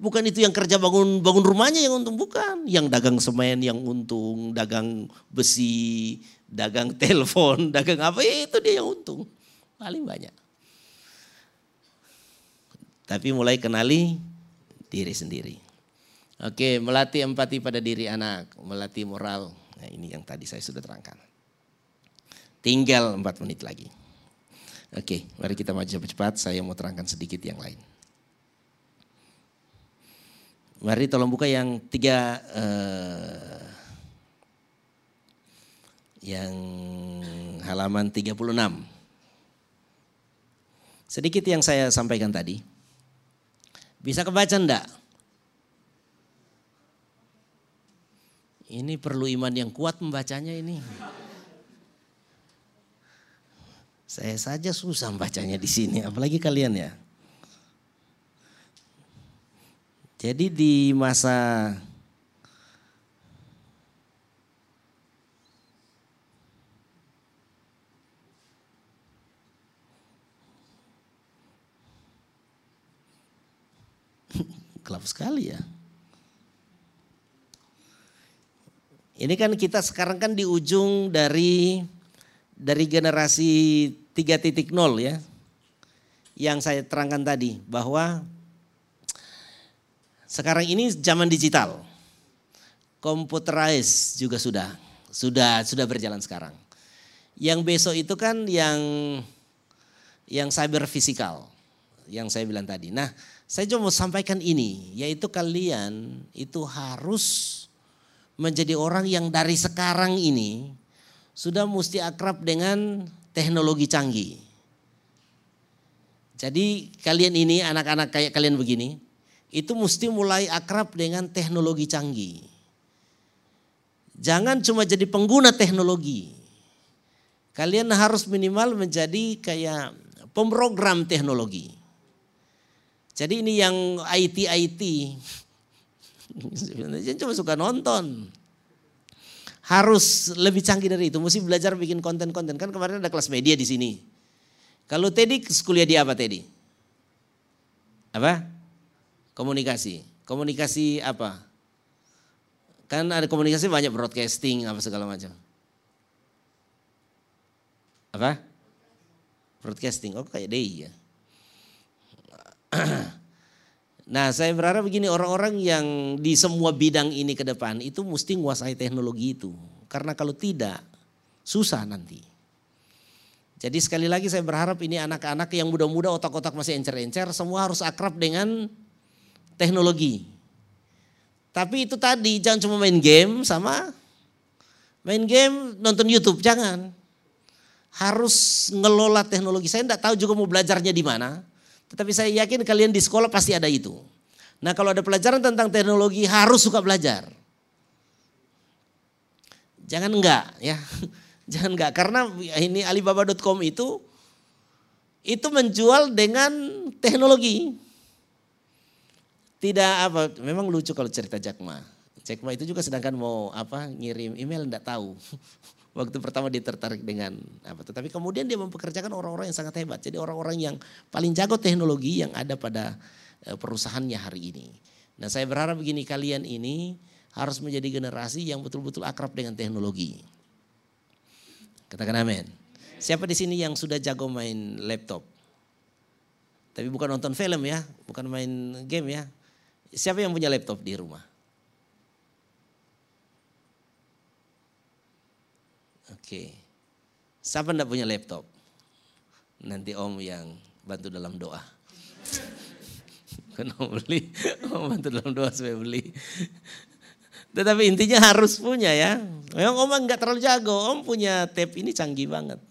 Bukan itu yang kerja bangun bangun rumahnya yang untung, bukan. Yang dagang semen yang untung, dagang besi, dagang telepon, dagang apa itu dia yang untung. Paling banyak. Tapi mulai kenali diri sendiri. Oke, melatih empati pada diri anak, melatih moral. Nah ini yang tadi saya sudah terangkan. Tinggal empat menit lagi. Oke, mari kita maju cepat-cepat. Saya mau terangkan sedikit yang lain. Mari tolong buka yang tiga, uh, yang halaman 36. Sedikit yang saya sampaikan tadi. Bisa kebaca enggak? Ini perlu iman yang kuat membacanya ini. Saya saja susah membacanya di sini, apalagi kalian ya. Jadi di masa Gelap sekali ya. Ini kan kita sekarang kan di ujung dari dari generasi 3.0 ya. Yang saya terangkan tadi bahwa sekarang ini zaman digital. Computerized juga sudah sudah sudah berjalan sekarang. Yang besok itu kan yang yang cyber fisikal yang saya bilang tadi. Nah, saya cuma mau sampaikan ini, yaitu kalian itu harus menjadi orang yang dari sekarang ini sudah mesti akrab dengan teknologi canggih. Jadi kalian ini anak-anak kayak kalian begini, itu mesti mulai akrab dengan teknologi canggih. Jangan cuma jadi pengguna teknologi. Kalian harus minimal menjadi kayak pemrogram teknologi. Jadi ini yang IT-IT. Sebenarnya cuma suka nonton. Harus lebih canggih dari itu. Mesti belajar bikin konten-konten. Kan kemarin ada kelas media di sini. Kalau Teddy kuliah di apa Teddy? Apa? Komunikasi. Komunikasi apa? Kan ada komunikasi banyak broadcasting apa segala macam. Apa? Broadcasting. Oh kayak Day ya. Nah saya berharap begini orang-orang yang di semua bidang ini ke depan itu mesti menguasai teknologi itu. Karena kalau tidak susah nanti. Jadi sekali lagi saya berharap ini anak-anak yang muda-muda otak-otak masih encer-encer semua harus akrab dengan teknologi. Tapi itu tadi jangan cuma main game sama Main game, nonton YouTube, jangan. Harus ngelola teknologi. Saya tidak tahu juga mau belajarnya di mana. Tetapi saya yakin kalian di sekolah pasti ada itu. Nah kalau ada pelajaran tentang teknologi harus suka belajar. Jangan enggak ya. Jangan enggak karena ini alibaba.com itu itu menjual dengan teknologi. Tidak apa, memang lucu kalau cerita Jakma. Jakma itu juga sedangkan mau apa ngirim email enggak tahu. Waktu pertama dia tertarik dengan apa, tetapi kemudian dia mempekerjakan orang-orang yang sangat hebat. Jadi orang-orang yang paling jago teknologi yang ada pada eh, perusahaannya hari ini. Nah saya berharap begini kalian ini harus menjadi generasi yang betul-betul akrab dengan teknologi. Katakan amin. Siapa di sini yang sudah jago main laptop? Tapi bukan nonton film ya, bukan main game ya. Siapa yang punya laptop di rumah? Oke. Siapa enggak punya laptop? Nanti om yang bantu dalam doa. Om beli, om bantu dalam doa supaya beli. Tetapi intinya harus punya ya. Memang om enggak terlalu jago, om punya tab ini canggih banget.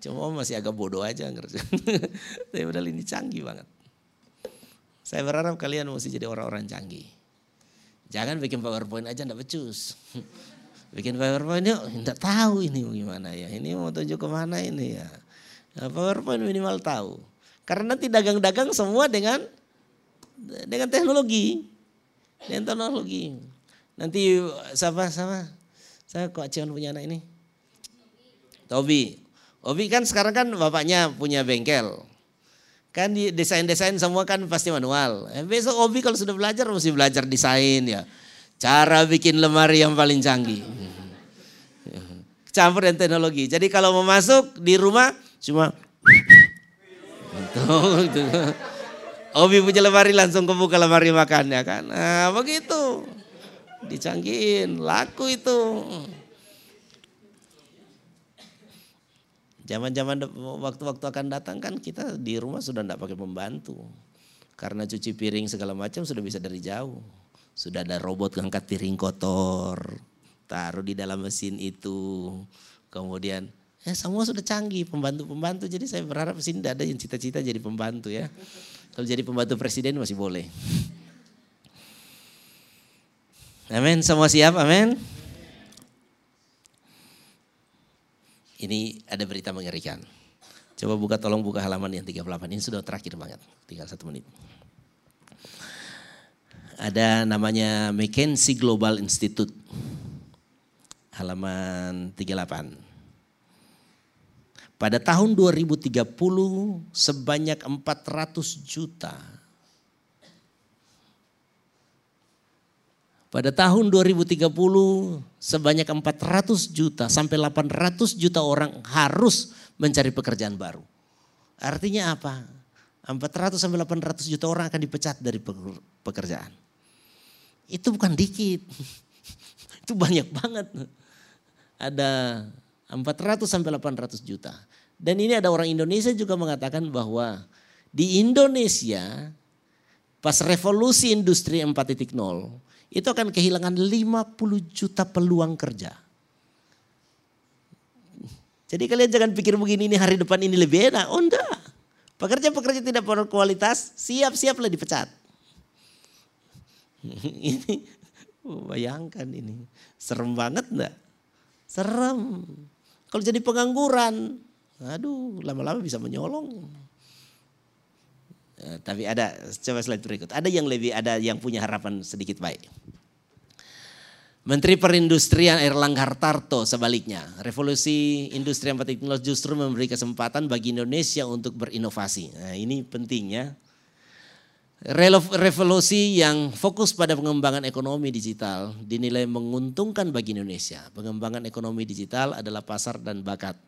Cuma om masih agak bodoh aja ngerjain. Tapi padahal ini canggih banget. Saya berharap kalian mesti jadi orang-orang canggih. Jangan bikin PowerPoint aja enggak becus. Bikin PowerPoint yuk, enggak tahu ini gimana ya. Ini mau tunjuk ke mana ini ya. Nah, PowerPoint minimal tahu. Karena nanti dagang-dagang semua dengan dengan teknologi. Dengan teknologi. Nanti siapa siapa? Saya kok Cion punya anak ini? Tobi. Obi kan sekarang kan bapaknya punya bengkel. Kan desain-desain semua kan pasti manual. Eh, besok Obi kalau sudah belajar mesti belajar desain ya. Cara bikin lemari yang paling canggih. Campur dengan teknologi. Jadi kalau mau masuk di rumah cuma itu. Obi punya lemari langsung kebuka lemari makan ya kan. Nah, begitu. Dicanggihin, laku itu. Zaman-zaman waktu-waktu akan datang kan kita di rumah sudah tidak pakai pembantu. Karena cuci piring segala macam sudah bisa dari jauh. Sudah ada robot ngangkat piring kotor, taruh di dalam mesin itu. Kemudian ya semua sudah canggih pembantu-pembantu. Jadi saya berharap sini tidak ada yang cita-cita jadi pembantu ya. Kalau jadi pembantu presiden masih boleh. Amin, semua siap, amin. Ini ada berita mengerikan. Coba buka, tolong buka halaman yang 38. Ini sudah terakhir banget, tinggal satu menit. Ada namanya McKinsey Global Institute. Halaman 38. Pada tahun 2030 sebanyak 400 juta Pada tahun 2030 sebanyak 400 juta sampai 800 juta orang harus mencari pekerjaan baru. Artinya apa? 400 sampai 800 juta orang akan dipecat dari pekerjaan. Itu bukan dikit. Itu banyak banget. Ada 400 sampai 800 juta. Dan ini ada orang Indonesia juga mengatakan bahwa di Indonesia pas revolusi industri 4.0 itu akan kehilangan 50 juta peluang kerja. Jadi kalian jangan pikir begini ini hari depan ini lebih enak. Oh enggak. Pekerja-pekerja tidak berkualitas siap-siaplah dipecat. ini bayangkan ini. Serem banget enggak? Serem. Kalau jadi pengangguran, aduh lama-lama bisa menyolong. Eh, tapi ada coba slide berikut. Ada yang lebih ada yang punya harapan sedikit baik. Menteri Perindustrian Erlangga Hartarto sebaliknya, revolusi industri 4.0 justru memberi kesempatan bagi Indonesia untuk berinovasi. Nah, ini pentingnya. Revolusi yang fokus pada pengembangan ekonomi digital dinilai menguntungkan bagi Indonesia. Pengembangan ekonomi digital adalah pasar dan bakat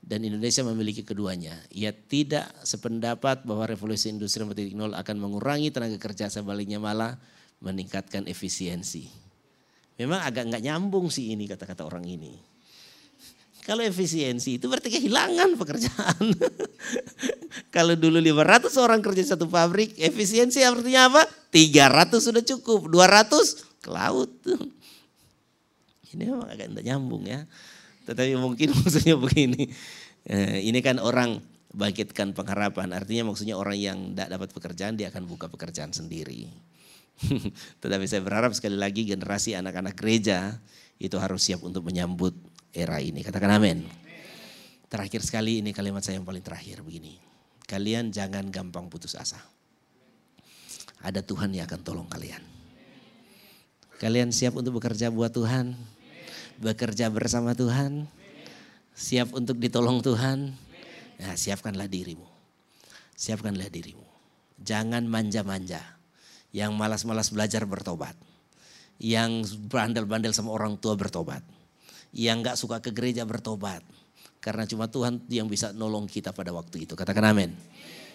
dan Indonesia memiliki keduanya. Ia tidak sependapat bahwa revolusi industri 4.0 akan mengurangi tenaga kerja sebaliknya malah meningkatkan efisiensi. Memang agak nggak nyambung sih ini kata-kata orang ini. Kalau efisiensi itu berarti kehilangan pekerjaan. Kalau dulu 500 orang kerja satu pabrik, efisiensi artinya apa? 300 sudah cukup, 200 ke laut. Ini memang agak tidak nyambung ya. Tetapi mungkin maksudnya begini. Eh, ini kan orang bangkitkan pengharapan. Artinya maksudnya orang yang tidak dapat pekerjaan dia akan buka pekerjaan sendiri. Tetapi saya berharap sekali lagi generasi anak-anak gereja itu harus siap untuk menyambut era ini. Katakan amin. Terakhir sekali ini kalimat saya yang paling terakhir begini. Kalian jangan gampang putus asa. Ada Tuhan yang akan tolong kalian. Kalian siap untuk bekerja buat Tuhan? Bekerja bersama Tuhan? Siap untuk ditolong Tuhan? Nah, siapkanlah dirimu. Siapkanlah dirimu. Jangan manja-manja. Yang malas-malas belajar bertobat. Yang bandel-bandel sama orang tua bertobat. Yang gak suka ke gereja bertobat. Karena cuma Tuhan yang bisa nolong kita pada waktu itu. Katakan amin.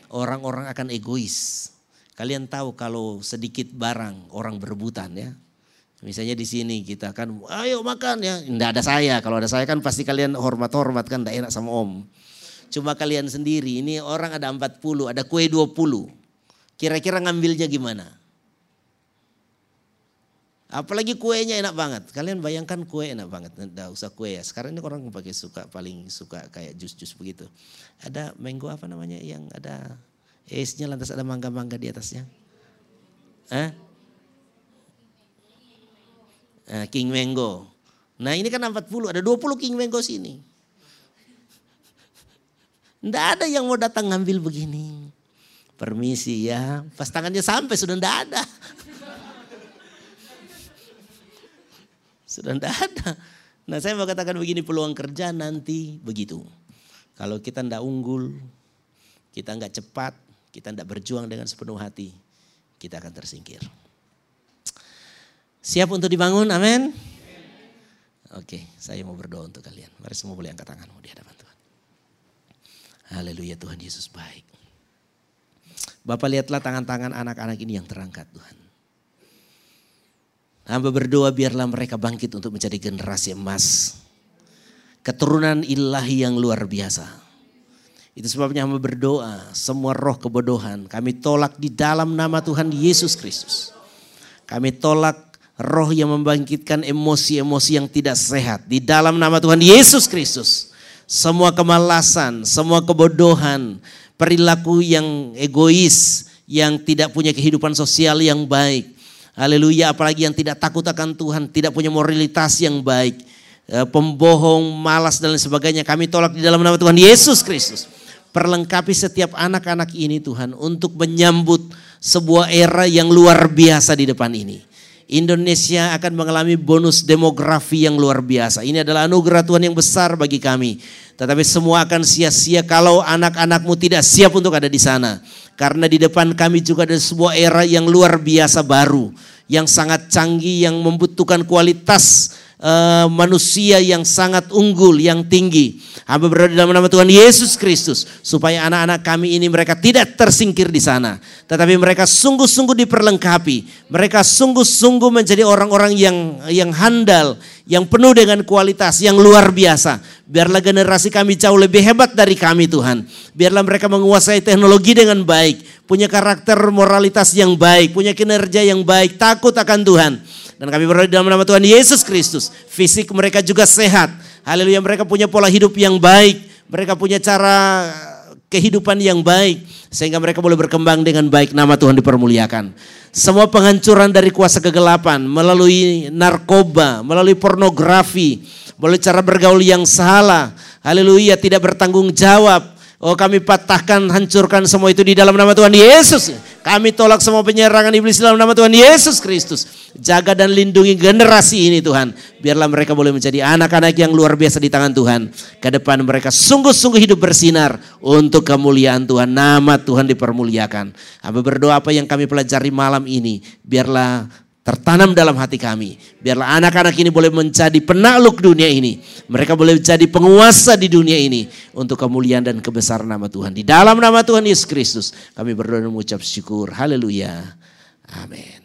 Orang-orang akan egois. Kalian tahu kalau sedikit barang orang berebutan ya. Misalnya di sini kita kan, ayo makan ya. Tidak ada saya. Kalau ada saya kan pasti kalian hormat-hormat kan, tidak enak sama om. Cuma kalian sendiri, ini orang ada 40, ada kue 20. Kira-kira ngambilnya gimana? Apalagi kuenya enak banget. Kalian bayangkan kue enak banget. Tidak usah kue ya. Sekarang ini orang pakai suka paling suka kayak jus-jus begitu. Ada mango apa namanya yang ada esnya lantas ada mangga-mangga di atasnya. Eh? King Mango. Nah ini kan 40, ada 20 King Mango sini. Tidak ada yang mau datang ngambil begini. Permisi ya, pas tangannya sampai sudah tidak ada. Sudah tidak ada. Nah saya mau katakan begini peluang kerja nanti begitu. Kalau kita tidak unggul, kita nggak cepat, kita tidak berjuang dengan sepenuh hati, kita akan tersingkir. Siap untuk dibangun, amin? Oke, saya mau berdoa untuk kalian. Mari semua boleh angkat tanganmu di hadapan Tuhan. Haleluya Tuhan Yesus baik. Bapak lihatlah tangan-tangan anak-anak ini yang terangkat Tuhan. Hamba berdoa biarlah mereka bangkit untuk menjadi generasi emas. Keturunan ilahi yang luar biasa. Itu sebabnya hamba berdoa semua roh kebodohan kami tolak di dalam nama Tuhan Yesus Kristus. Kami tolak roh yang membangkitkan emosi-emosi yang tidak sehat di dalam nama Tuhan Yesus Kristus semua kemalasan, semua kebodohan, perilaku yang egois, yang tidak punya kehidupan sosial yang baik. Haleluya, apalagi yang tidak takut akan Tuhan, tidak punya moralitas yang baik. Eh, pembohong, malas dan lain sebagainya. Kami tolak di dalam nama Tuhan Yesus Kristus. Perlengkapi setiap anak-anak ini Tuhan untuk menyambut sebuah era yang luar biasa di depan ini. Indonesia akan mengalami bonus demografi yang luar biasa. Ini adalah anugerah Tuhan yang besar bagi kami. Tetapi semua akan sia-sia kalau anak-anakmu tidak siap untuk ada di sana. Karena di depan kami juga ada sebuah era yang luar biasa baru. Yang sangat canggih, yang membutuhkan kualitas uh, manusia yang sangat unggul, yang tinggi. Hamba berdoa dalam nama Tuhan Yesus Kristus supaya anak-anak kami ini mereka tidak tersingkir di sana, tetapi mereka sungguh-sungguh diperlengkapi. Mereka sungguh-sungguh menjadi orang-orang yang yang handal, yang penuh dengan kualitas yang luar biasa. Biarlah generasi kami jauh lebih hebat dari kami Tuhan. Biarlah mereka menguasai teknologi dengan baik, punya karakter moralitas yang baik, punya kinerja yang baik, takut akan Tuhan. Dan kami berdoa dalam nama Tuhan Yesus Kristus. Fisik mereka juga sehat. Haleluya mereka punya pola hidup yang baik. Mereka punya cara kehidupan yang baik. Sehingga mereka boleh berkembang dengan baik nama Tuhan dipermuliakan. Semua penghancuran dari kuasa kegelapan melalui narkoba, melalui pornografi, melalui cara bergaul yang salah. Haleluya tidak bertanggung jawab Oh kami patahkan, hancurkan semua itu di dalam nama Tuhan Yesus. Kami tolak semua penyerangan iblis dalam nama Tuhan Yesus Kristus. Jaga dan lindungi generasi ini Tuhan. Biarlah mereka boleh menjadi anak-anak yang luar biasa di tangan Tuhan. Ke depan mereka sungguh-sungguh hidup bersinar untuk kemuliaan Tuhan. Nama Tuhan dipermuliakan. Kami berdoa apa yang kami pelajari malam ini. Biarlah tertanam dalam hati kami. Biarlah anak-anak ini boleh menjadi penakluk dunia ini. Mereka boleh menjadi penguasa di dunia ini untuk kemuliaan dan kebesaran nama Tuhan. Di dalam nama Tuhan Yesus Kristus kami berdoa dan mengucap syukur. Haleluya. Amin.